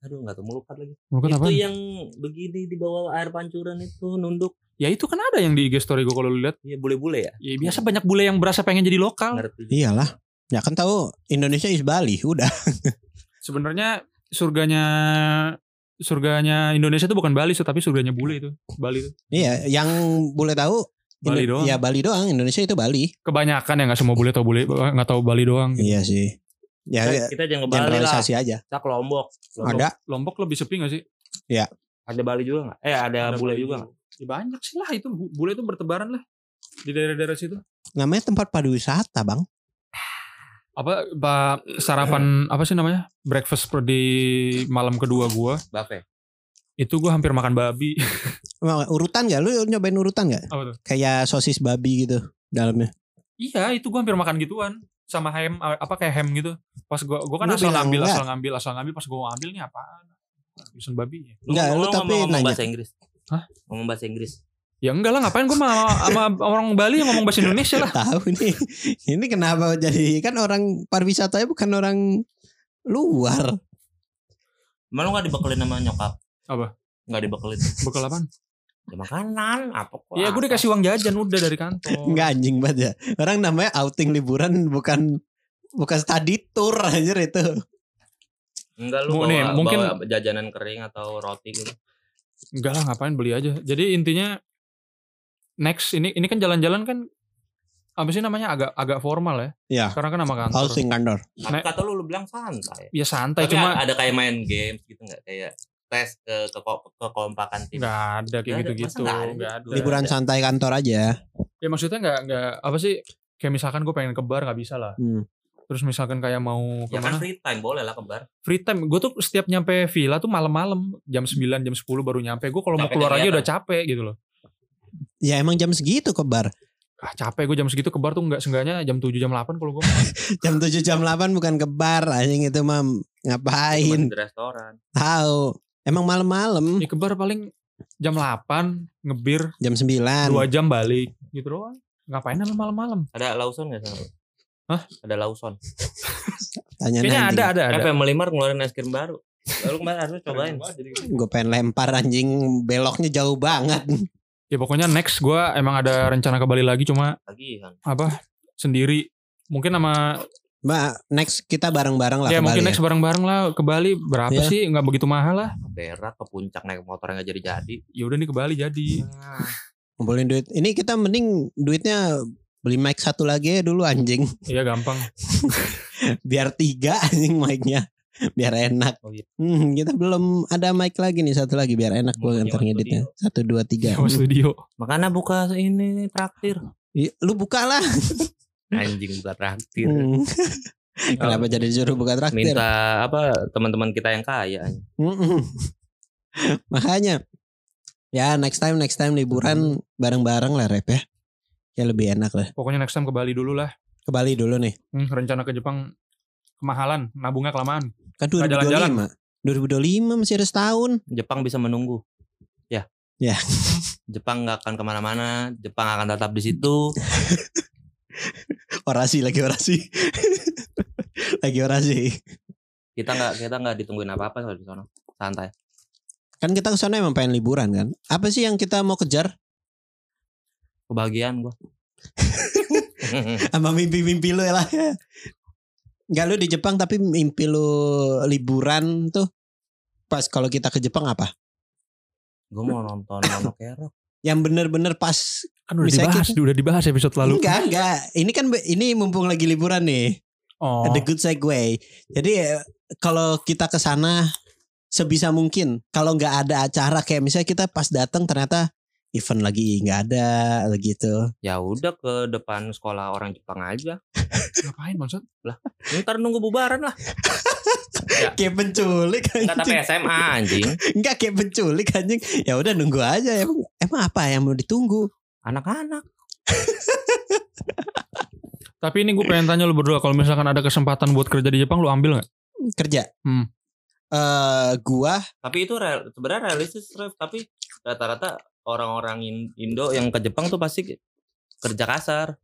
Aduh nggak tahu melukat lagi. Bukan itu apa yang begini di bawah air pancuran itu nunduk. ya itu kan ada yang di IG story gue kalau lu lihat Iya bule-bule ya. ya biasa banyak bule yang berasa pengen jadi lokal Ngerti. Iyalah. Ya kan tahu Indonesia is Bali, udah. *laughs* sebenarnya surganya surganya Indonesia itu bukan Bali tapi surganya bule itu Bali itu Iya, yang boleh tahu Bali Indo- doang. Ya Bali doang, Indonesia itu Bali. kebanyakan ya nggak semua bule tau bule nggak tahu Bali doang gitu. Iya sih. Ya Kita, kita jangan ke Bali lah. generalisasi aja. Kita ke Lombok. Lombok. Ada Lombok lebih sepi gak sih Ada Bali juga nggak? Eh ada, bule Bali juga nggak? Ya, banyak sih lah itu bu- bule itu bertebaran lah di daerah-daerah situ namanya tempat pariwisata, Bang. apa pak sarapan apa sih namanya breakfast per di malam kedua gua Buffet. Itu gua hampir makan babi *laughs* Mau Urutan gak? Lu nyobain urutan gak? apa tuh Kayak sosis babi gitu dalamnya. iya itu gua hampir makan gituan sama ham apa kayak ham gitu pas gua gua kan Lu asal ngambil enggak. asal ngambil asal ngambil pas gua ngambil nih apaan tulisan babi ya Enggak, lu ngomong- tapi ngomong nanya. bahasa Inggris. Hah? Ngomong bahasa Inggris. Ya enggak lah ngapain gue sama, sama orang Bali yang ngomong bahasa Indonesia lah. Tahu nih. Ini kenapa jadi kan orang pariwisatanya bukan orang luar. Emang lu gak dibekelin sama nyokap? Apa? Gak dibekelin. Bekal apaan? Ya makanan apa kok? Ya gue dikasih uang jajan udah dari kantor. Enggak anjing banget ya. Orang namanya outing liburan bukan bukan study tour anjir itu. Enggak lu bawa, nih, mungkin- bawa jajanan kering atau roti gitu. Enggak lah ngapain beli aja. Jadi intinya next ini ini kan jalan-jalan kan apa sih namanya agak agak formal ya. Ya. Karena kan nama kantor. Outing kantor. Nah- kata lu lu bilang santai. Ya santai Tapi cuma ada kayak main games gitu nggak kayak tes ke ke kekompakan tim. nggak ada kayak gitu-gitu. Ada? Ada. Liburan santai kantor aja. Ya maksudnya nggak nggak apa sih kayak misalkan gue pengen ke bar nggak bisa lah. Hmm. Terus misalkan kayak mau Ya kan free time boleh lah kebar. free time gue tuh setiap nyampe villa tuh malam-malam jam 9 jam 10 baru nyampe gue kalau mau keluar aja udah capek gitu loh Ya emang jam segitu ke bar. ah capek gue jam segitu ke bar tuh nggak seenggaknya jam 7 jam 8 kalau gue *laughs* Jam 7 jam 8 bukan ke bar anjing itu mah Cuma ngapain? di restoran. Tahu. Emang malam-malam ya ke bar paling jam 8 ngebir jam 9. dua jam balik gitu doang ngapain sampai malam-malam Ada Lawson nggak sana? Hah? Ada Lawson. Tanya kayaknya ada ada Kan ada Family Mart ngeluarin es krim baru. Lalu kemarin harus cobain. Gue pengen lempar anjing beloknya jauh banget. ya pokoknya next gue emang ada rencana ke Bali lagi cuma Tagihan. apa sendiri mungkin sama Mbak, next kita bareng-bareng lah ya ke mungkin Bali next bareng-bareng lah ke Bali berapa Ya. sih nggak begitu mahal lah Berak ke puncak naik motor nggak jadi-jadi. ya udah nih ke Bali jadi Ngumpulin duit. Ini kita mending duitnya beli mic satu lagi ya dulu anjing. iya gampang *laughs* Biar tiga anjing mic-nya. Biar enak. Oh iya. Hmm, kita belum ada mic lagi nih satu lagi biar enak gue nyewa ngeditnya. Satu dua tiga. Studio Makanya buka ini traktir. Lu buka lah. *laughs* Anjing buka traktir. Hmm. *laughs* Kenapa jadi disuruh buka traktir? Minta apa teman-teman kita yang kaya. Mm-mm. *laughs* Makanya ya next time next time liburan bareng-bareng lah rep ya. Ya lebih enak lah. pokoknya next time ke Bali dulu lah Ke Bali dulu nih. Hmm, rencana ke Jepang kemahalan, nabungnya kelamaan. Kan Nggak jalan-jalan. 2025. 2025 masih ada setahun. Jepang bisa menunggu. Ya. Ya. Jepang nggak akan ke mana-mana. Jepang akan tetap di situ. *laughs* Orasi lagi orasi. lagi orasi. Kita nggak kita nggak ditungguin apa-apa kalau di sana. Santai. Kan kita ke sana emang pengen liburan kan. Apa sih yang kita mau kejar? Kebahagiaan gua. *laughs* Sama mimpi-mimpi lu ya lah. Enggak lu di Jepang tapi mimpi lu liburan tuh pas kalau kita ke Jepang apa? Gue mau nonton Mono Kerok. Yang bener-bener pas Kan udah dibahas, kita- udah dibahas episode lalu. Enggak, enggak. Ini kan ini mumpung lagi liburan nih. Oh, The good segue. Jadi eh, kalau kita ke sana sebisa mungkin kalau nggak ada acara kayak misalnya kita pas datang ternyata event lagi nggak ada gitu. Ya udah ke depan sekolah orang Jepang aja. *laughs* ngapain maksud? Ntar nunggu bubaran lah. *laughs* Kayak penculik Enggak tapi anjing. SMA anjing. *laughs* Enggak kayak penculik anjing. Ya udah nunggu aja emang, emang apa yang mau ditunggu? Anak-anak. Tapi ini gue pengen tanya lu berdua kalau misalkan ada kesempatan buat kerja di Jepang lu ambil nggak? Kerja. Hmm. Eh gua Tapi itu real, sebenarnya realistis Rev. Tapi rata-rata orang-orang In- Indo yang ke Jepang tuh pasti kerja kasar.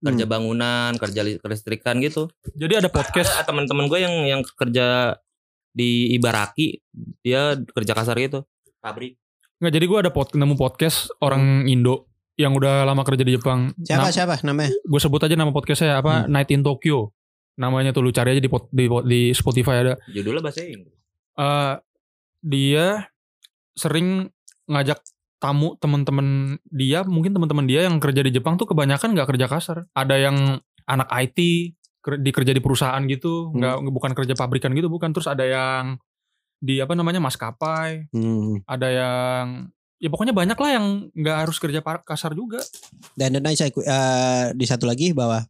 Kerja Hmm. bangunan, kerja li- kelistrikan gitu. Jadi ada podcast. Ada teman-teman gue yang yang kerja di Ibaraki, dia kerja kasar gitu. Pabrik. Nggak, jadi gue ada pod, nemu podcast orang Indo yang udah lama kerja di Jepang. siapa siapa namanya? gue sebut aja nama podcastnya apa? Night in Tokyo. Namanya tuh lu cari aja di pod- di, di Spotify ada. Judulnya bahasa Inggris. Eh dia sering ngajak tamu temen-temen dia mungkin temen-temen dia yang kerja di Jepang tuh kebanyakan nggak kerja kasar. Ada yang anak IT ker- di kerja di perusahaan gitu nggak bukan kerja pabrikan gitu bukan. Terus ada yang di apa namanya maskapai. Hmm. ada yang ya pokoknya banyak lah yang nggak harus kerja kasar juga. Dan dan saya eh, di satu lagi bahwa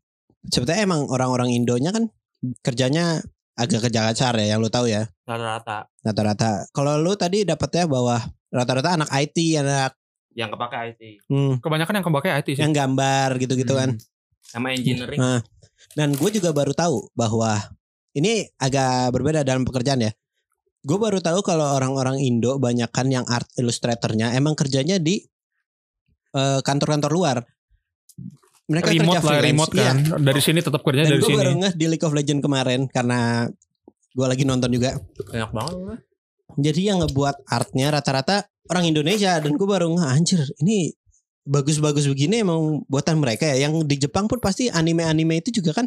sebetulnya emang orang-orang Indonya kan kerjanya agak kerja kasar ya yang lu tahu ya. Rata-rata. Rata-rata. Kalau lu tadi dapetnya bahwa rata-rata anak IT anak yang kepake IT. hmm, kebanyakan yang kebaknya IT sih yang gambar gitu-gitu kan. Sama engineering. Nah, dan gue juga baru tahu bahwa ini agak berbeda dalam pekerjaan ya. Gue baru tahu kalau orang-orang Indo banyakan yang art illustratornya emang kerjanya di eh, kantor-kantor luar. Mereka remote kerja lah, freelance. remote Iya. kan. Dari sini tetap kerja Dan dari gue baru sini. ngeh di League of Legends kemarin karena gue lagi nonton juga. Enak banget. Jadi yang ngebuat artnya rata-rata orang Indonesia dan gue baru anjir ini bagus-bagus begini emang buatan mereka ya. Yang di Jepang pun pasti anime-anime itu juga kan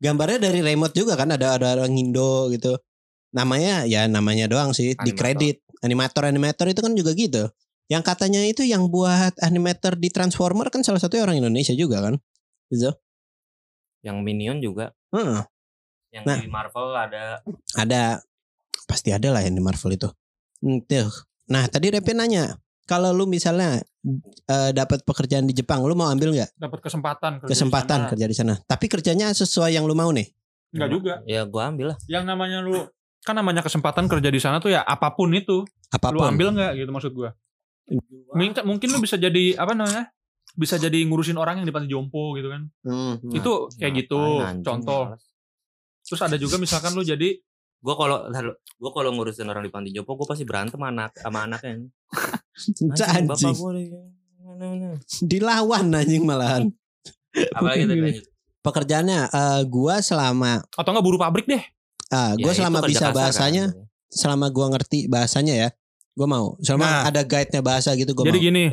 gambarnya dari remote juga kan ada ada orang Indo gitu. Namanya ya namanya doang sih di Animator. kredit. Animator-animator itu kan juga gitu. Yang katanya itu yang buat animator di Transformer kan salah satunya orang Indonesia juga kan. Gitu. Yang Minion juga. Heeh. Yang Nah. di Marvel ada ada pasti ada lah yang di Marvel itu. Tuh. Nah tadi Repi nanya kalau lu misalnya eh, dapat pekerjaan di Jepang, lu mau ambil nggak Dapat kesempatan. kerja di kesempatan sana. kerja di sana? Tapi kerjanya sesuai yang lu mau nih. Enggak juga. ya gua ambil lah. Yang namanya lu kan namanya kesempatan kerja di sana tuh ya apa pun itu. Lu Apa pun. ambil nggak gitu maksud gua. Mungkin, mungkin lu bisa jadi apa namanya? Bisa jadi ngurusin orang yang di panti jompo gitu kan. Hmm. Itu kayak gitu, Ngapain, anjing, contoh. Terus ada juga misalkan lu jadi Gua kalau gua kalau ngurusin orang di panti jompo gua pasti berantem sama anak sama anaknya. *laughs* Anjing. bapak gua Dilawan anjing malahan. *laughs* Apalagi tadi *laughs* lanjut. Pekerjaannya eh, gua selama atau enggak buru pabrik deh. ah Ya, gua itu selama bisa kasar bahasanya, kan. selama gua ngerti bahasanya ya, gua mau. Selama Nah. ada guide-nya bahasa gitu gua Jadi mau. gini,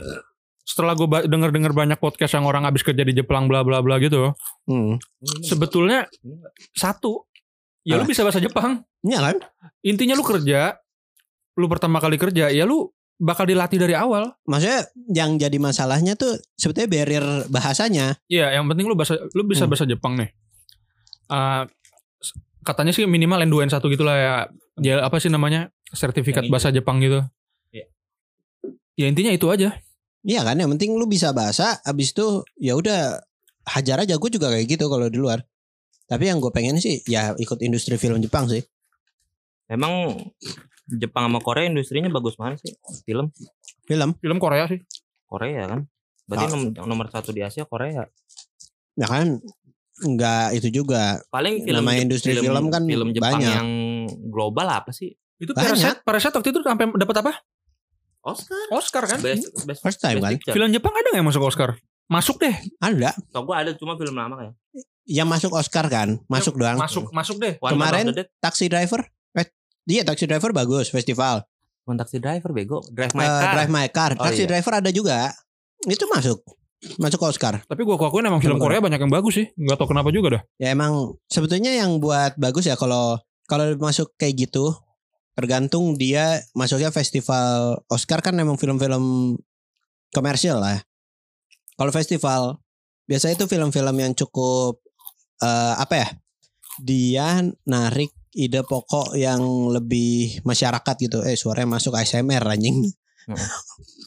setelah gue denger-denger banyak podcast yang orang habis kerja di Jepang bla bla bla gitu, Hmm. Sebetulnya satu, ya lu Apa? bisa bahasa Jepang. Iya kan? Intinya lu kerja, lu pertama kali kerja, ya lu bakal dilatih dari awal. Maksudnya yang jadi masalahnya tuh sebetulnya barrier bahasanya. Iya, yang penting lu bahasa, lu bisa Hmm. bahasa Jepang nih. Eh, s- katanya sih minimal N2 N1 gitulah ya. Ya apa sih namanya? Sertifikat Yang bahasa Jepang gitu. Iya. Ya intinya itu aja. Iya kan, yang penting lu bisa bahasa, abis itu ya udah hajar aja. Gue juga kayak gitu kalau di luar. Tapi yang gue pengen sih ya ikut industri film Jepang sih. Emang Jepang sama Korea industrinya bagus mana sih? Film Film, Film Korea sih. Korea kan. Berarti nom- nomor satu di Asia Korea. ya kan nggak itu juga. Paling film Jep- industri film kan film Jepang banyak. yang global apa sih? Itu Banyak. Parasite, Parasite waktu itu sampai dapat apa? Oscar. Oscar kan? Best, best, First time best kan? picture. Film Jepang ada nggak yang masuk Oscar? Masuk deh. Ada Tau gue ada cuma film lama kayak. Yang masuk Oscar kan, masuk doang. Masuk, masuk deh. One Kemarin-. Taxi Driver, eh, iya Taxi Driver bagus festival. One Taxi Driver bego. Drive My Eh, Car. Drive My Car, Oh, Taxi iya. Driver ada juga. Itu masuk, masuk Oscar. Tapi gua akuin emang film Film Korea banyak yang bagus sih. Gak tau kenapa juga dah. Ya emang sebetulnya yang buat bagus ya kalau kalau masuk kayak gitu tergantung dia masuknya festival Oscar kan emang film-film komersial lah. Kalau festival biasanya itu film-film yang cukup eh, apa ya? Dia narik ide pokok yang lebih masyarakat gitu. Eh suaranya masuk ASMR anjing.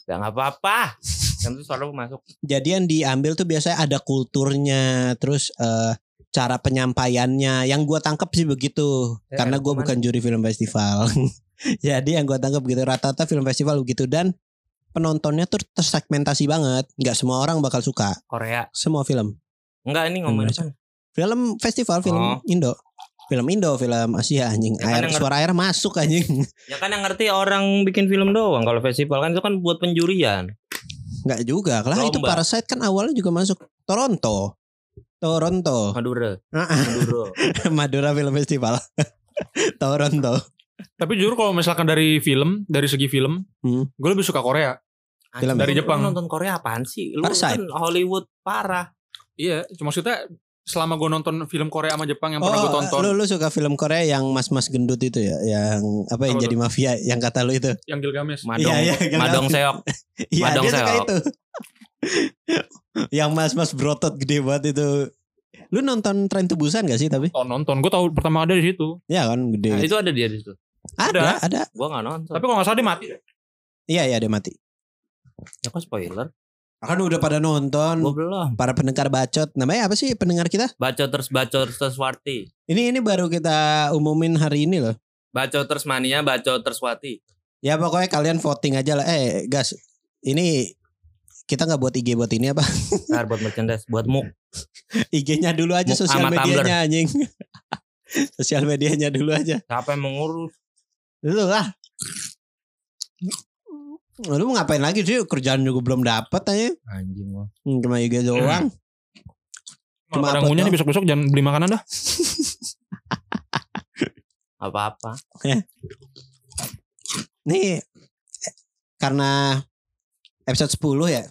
Ya nggak apa-apa. Yang itu suara masuk. Jadi yang diambil tuh biasanya ada kulturnya, terus eh, cara penyampaiannya. Yang gua tangkap sih begitu, Eh, karena gue bukan juri film festival. *laughs* Jadi yang gua tangkap gitu rata-rata film festival begitu dan penontonnya tuh tersegmentasi banget. Nggak semua orang bakal suka Korea. semua film. Enggak ini ngomongin? Film festival, film Oh. Indo. Film Indo, film Asia anjing. Ya kan air ngerti- suara air masuk anjing. Ya kan yang ngerti orang bikin film doang. Kalau festival kan itu kan buat penjurian. Nggak juga. Lah itu Lomba. Parasite kan awalnya juga masuk Toronto. Toronto. Madura. Maduro. *laughs* Madura Film Festival. *laughs* Toronto. Tapi jujur kalau misalkan dari film, dari segi film, Hmm. gue lebih suka Korea. Film dari lu Jepang. nonton Korea apaan sih? Lu Parasite. kan Hollywood parah. Iya, cuma maksudnya selama gue nonton film Korea sama Jepang yang pernah gue tonton, Oh, lu, lu suka film Korea yang mas-mas gendut itu ya, yang apa yang jadi mafia, yang kata lu itu. yang Gilgamesh. Madong, Iya, iya, Madong Seok. *laughs* Iya, Madong dia suka Seok. itu. *laughs* yang mas-mas brotot gede banget itu. Lu nonton Tren to Busan gak sih tapi? Oh nonton, gue tahu pertama ada di situ. Ya kan gede. Nah, itu ada dia di situ. ada, ada. Gua nggak nonton. Tapi kalau nggak salah dia mati. Iya, iya dia mati. ya kok spoiler? Kan udah pada nonton. Gua belum. Para pendengar bacot. Namanya apa sih pendengar kita? Baca terus baca terus Warti. Ini ini baru kita umumin hari ini loh. Baca terus mania, baca terus Wati. Ya pokoknya kalian voting aja lah. Eh, gas. Ini kita nggak buat IG buat ini apa? *laughs* Ntar buat merchandise, buat muk. *laughs* IG-nya dulu aja sosial medianya anjing. *laughs* sosial medianya dulu aja. Siapa yang mengurus? Lu lah. Lu mau ngapain lagi sih? Kerjaan juga belum dapat aja. Anjing lo. Hmm, Cuma IG doang. Cuma Cuma upload ngunyah nih doang. besok-besok jangan beli makanan dah. *laughs* Apa-apa. Nih eh, karena episode 10 ya.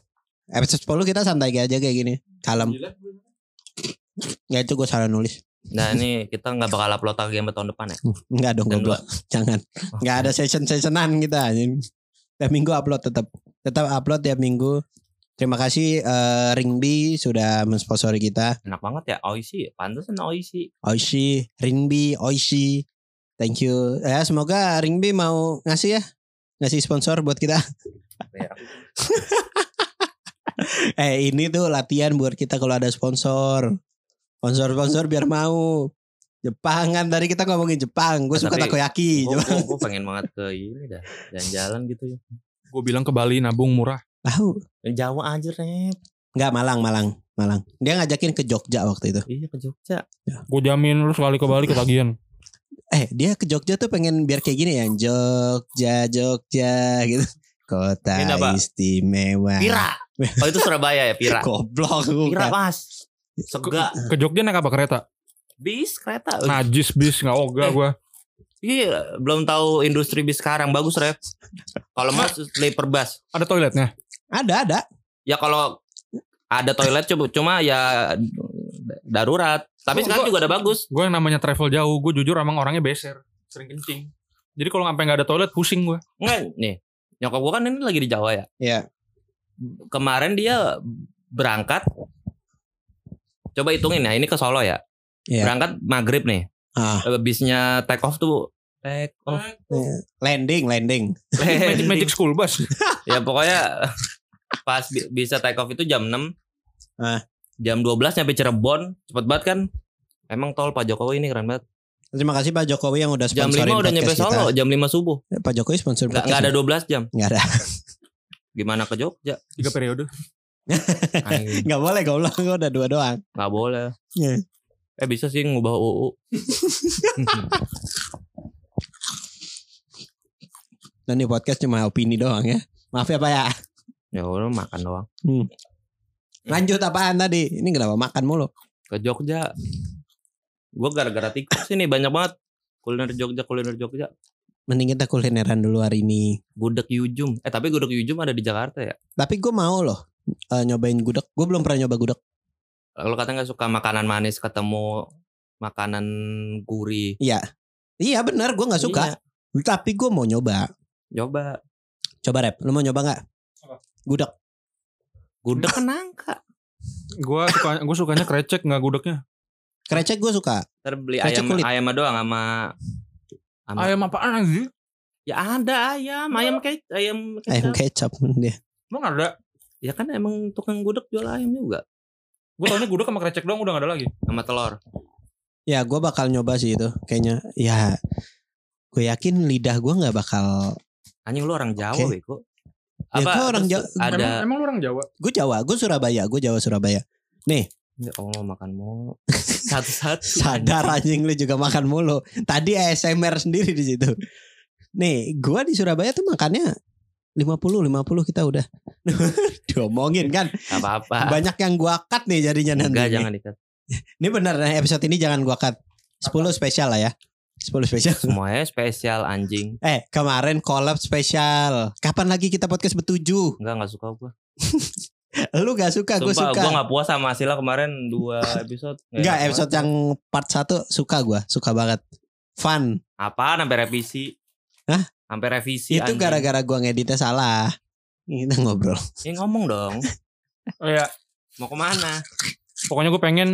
Episode 10 kita santai aja kayak gini. Kalem. Ya itu gue salah nulis. Nah ini kita nggak bakal upload lagi sampai tahun depan ya. Enggak dong goblok. Jangan. Enggak ada session-sessionan kita. Tiap minggu upload tetap. Tetap upload tiap minggu. Terima kasih eh, Ringbi sudah mensponsori kita. Enak banget ya Oishi. Pantesan Oishi. Oishi, Ringbi, Oishi. Thank you. Ya semoga Ringbi mau ngasih ya. Ngasih sponsor buat kita. *laughs* eh ini tuh latihan buat kita kalau ada sponsor. Sponsor-sponsor biar mau. Jepang kan tadi kita ngomongin Jepang. Gue Eh, suka takoyaki. Gue Jepang. pengen banget ke ini dah. Jalan-jalan gitu ya. Gue bilang ke Bali nabung murah. Tahu? Jawa aja Rep. Enggak Malang, Malang, Malang. Dia ngajakin ke Jogja waktu itu. Iya ke Jogja. Gue jamin lu sekali ke Bali ketagihan. Eh, dia ke Jogja tuh pengen biar kayak gini ya. Jogja, Jogja gitu. Kota Ini apa? istimewa. Pira. Oh itu Surabaya ya Pira. *laughs* Goblok Pira mas. Sega. Ke Jogja naik apa kereta? Bis kereta. Najis bis nggak ogah gue. Iya, belum tahu industri bis sekarang bagus rep. Kalau mas sleeper bus, Ada toiletnya. Ada, ada. ya kalau ada toilet coba cuma ya darurat. Tapi Gua- sekarang gua- juga udah bagus. Gue yang namanya travel jauh. Gue jujur emang orangnya beser. Sering kencing. Jadi kalau sampai nggak ada toilet pusing gue. Enggak, nih. Nyokap gua kan ini lagi di Jawa ya. Iya. Kemarin dia berangkat. Coba hitungin ya, ini ke Solo ya. Iya. Berangkat maghrib nih. Ah, Eh, Bisnya take off tuh take off. landing, landing. Magic, Magic School Bus. *laughs* ya pokoknya pas bi- bisa take off itu jam 6 Ah. jam 12 nyampe Cirebon cepet banget kan emang tol Pak Jokowi ini keren banget Terima kasih Pak Jokowi yang udah jam sponsorin 5 udah nyampe Solo kita. jam 5 subuh Pak Jokowi sponsor podcast nggak ada kita. 12 jam Nggak ada. *laughs* gimana ke Jogja Tiga periode. *laughs* Nggak boleh goblok. Gue udah dua doang. nggak boleh Iya. Eh bisa sih ngubah UU Dan ini podcast cuma opini doang ya. Maaf ya Pak ya. ya udah makan doang Lanjut apaan tadi? Ini kenapa makan mulu? ke Jogja gua gara-gara TikTok sih nih banyak banget kuliner Jogja kuliner Jogja Mending kita kulineran dulu hari ini. gudeg Yujum eh tapi gudeg Yujum ada di Jakarta ya Tapi gue mau loh eh, nyobain gudeg. Gue belum pernah nyoba gudeg. Kalau katanya nggak suka makanan manis ketemu makanan gurih Iya. Iya benar. Gue nggak suka. Iya, Tapi gue mau nyoba. coba Coba rep. Lu mau nyoba nggak? Gudeg. gudeg kan nangka Gue suka gue sukanya krecek nggak gudegnya. Krecek gue suka. Ntar beli Krecek ayam kulit. ayam doang sama sama Ayam apaan anjir? ya ada ayam ayam kayak ayam Ayam kecap. kecap *laughs* dia. Emang ada? ya kan emang tukang gudeg jual ayam juga Gue taunya gudeg sama krecek doang udah gak ada lagi. sama telur Ya gue bakal nyoba sih itu. Kayaknya ya gue yakin lidah gue nggak bakal. anjing lu orang Jawa Oke. beko Ya, gua orang Jawa. ada Emang, emang lu orang Jawa? Gue Jawa. Gue Surabaya. Gue Jawa Surabaya. ya Allah makan mulu *laughs* satu-satu Sadar anjing lu juga makan mulu. Tadi ASMR sendiri di situ. Nih, gua di Surabaya tuh makannya 50 50 kita udah. *laughs* Diomongin kan. Gak apa-apa Banyak yang gua cut nih jadinya nanti. enggak jangan dikat Ini bener nah, episode ini jangan gua cut. 10 spesial lah ya. 10 spesial. semuanya spesial anjing *laughs* Eh, kemarin collab spesial. Kapan lagi kita podcast bertujuh? enggak enggak suka gua *laughs* Lu gak suka, gue suka. gua gak puas sama Sila kemarin dua episode Enggak, episode yang part 1 suka gua, suka banget. Fun. apaan sampai revisi Hah? Sampai revisi Itu anjing. gara-gara gua ngeditnya salah. Kita ngobrol. Ya ngomong dong Oh *laughs* ya, Mau ke mana pokoknya gue pengen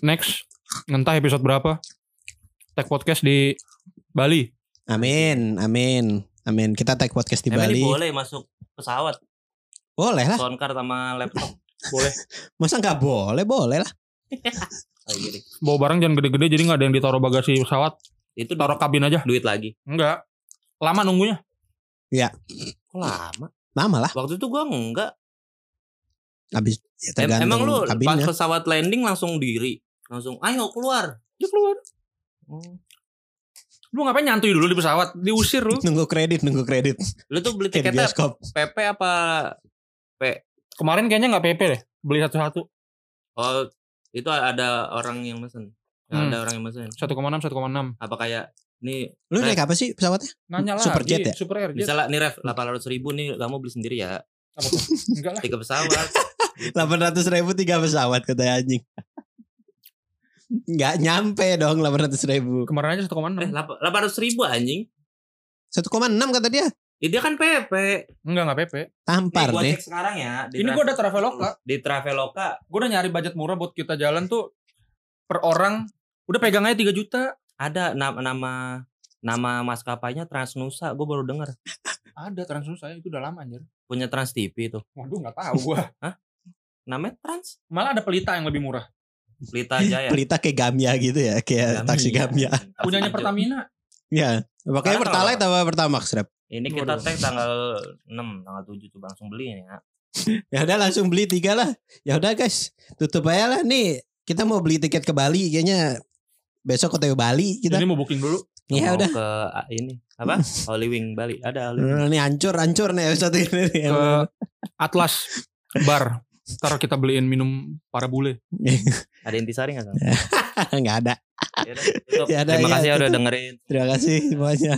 next entah episode berapa tag podcast di Bali. Amin, amin, amin. Kita tag podcast di Emang Bali. boleh masuk pesawat Boleh lah. Soundcard sama laptop *laughs* Masa nggak boleh? Boleh lah. *laughs* Kayak gini. Bawa barang jangan gede-gede jadi nggak ada yang ditaruh bagasi pesawat. Itu Taruh kabin aja. duit lagi Enggak. Lama nunggunya. Kok lama Lama lah. Waktu itu gua enggak Habis ya Em- tergantung Emang lu pas kabinnya. pesawat landing langsung diri Langsung ayo keluar Dia keluar. Oh. Lu ngapain nyantui dulu di pesawat? Diusir lu. *laughs* Nunggu kredit, nunggu kredit. Lu tuh beli tiketnya. PP apa Kemarin kayaknya nggak PP deh. Beli satu-satu. Oh, itu ada orang yang mesen. Hmm. Ada orang yang mesen. 1,6 1,6. Apa kayak nih Lu naik apa sih pesawatnya? Nanya lah. Superjet ya? Super Air. Jet. misalnya nih ref 800 ribu nih kamu beli sendiri ya Apa tuh? Enggak lah. tiga pesawat *laughs* 800 ribu tiga pesawat kata anjing. Nggak nyampe dong 800 ribu. Kemarin aja 1,6. eh 800 ribu anjing 1,6 kata dia. Eh, dia kan PP Enggak, enggak PP. Tampar nih, gua deh. cek sekarang ya di Ini gue ada Traveloka. di Traveloka Gue udah nyari budget murah buat kita jalan tuh per orang udah pegang aja 3 juta. Ada nama nama nama maskapainya Transnusa gue baru dengar Ada Transnusa itu udah lama anjir. punya Trans TV itu Waduh nggak tahu gua. *laughs* namanya Trans Malah ada pelita yang lebih murah. Pelita Jaya Pelita kayak Gamya gitu ya, kayak Gamia. taksi. Taksi Punyanya. Pertamina. Ya, makanya Pertalite apa Pertamax, Rep? ini kita Waduh. tag tanggal 6 tanggal 7 coba langsung beli ya *laughs* Ya udah langsung beli tiga lah. Ya udah guys, tutup aja lah nih. Kita mau beli tiket ke Bali kayaknya besok OTW Bali kita. Jadi mau booking dulu. Ya Mau udah. ke ah, ini apa Holy Wing Bali ada Holy Wing. Nah, Ini hancur hancur nih episode ini. Ke Atlas Bar. Ntar kita beliin minum para bule. *laughs* ada intisari nggak Sam? *laughs* Nggak ada. Ya udah, tutup. *laughs* Ya terima ya, kasih ya udah dengerin Terima kasih semuanya.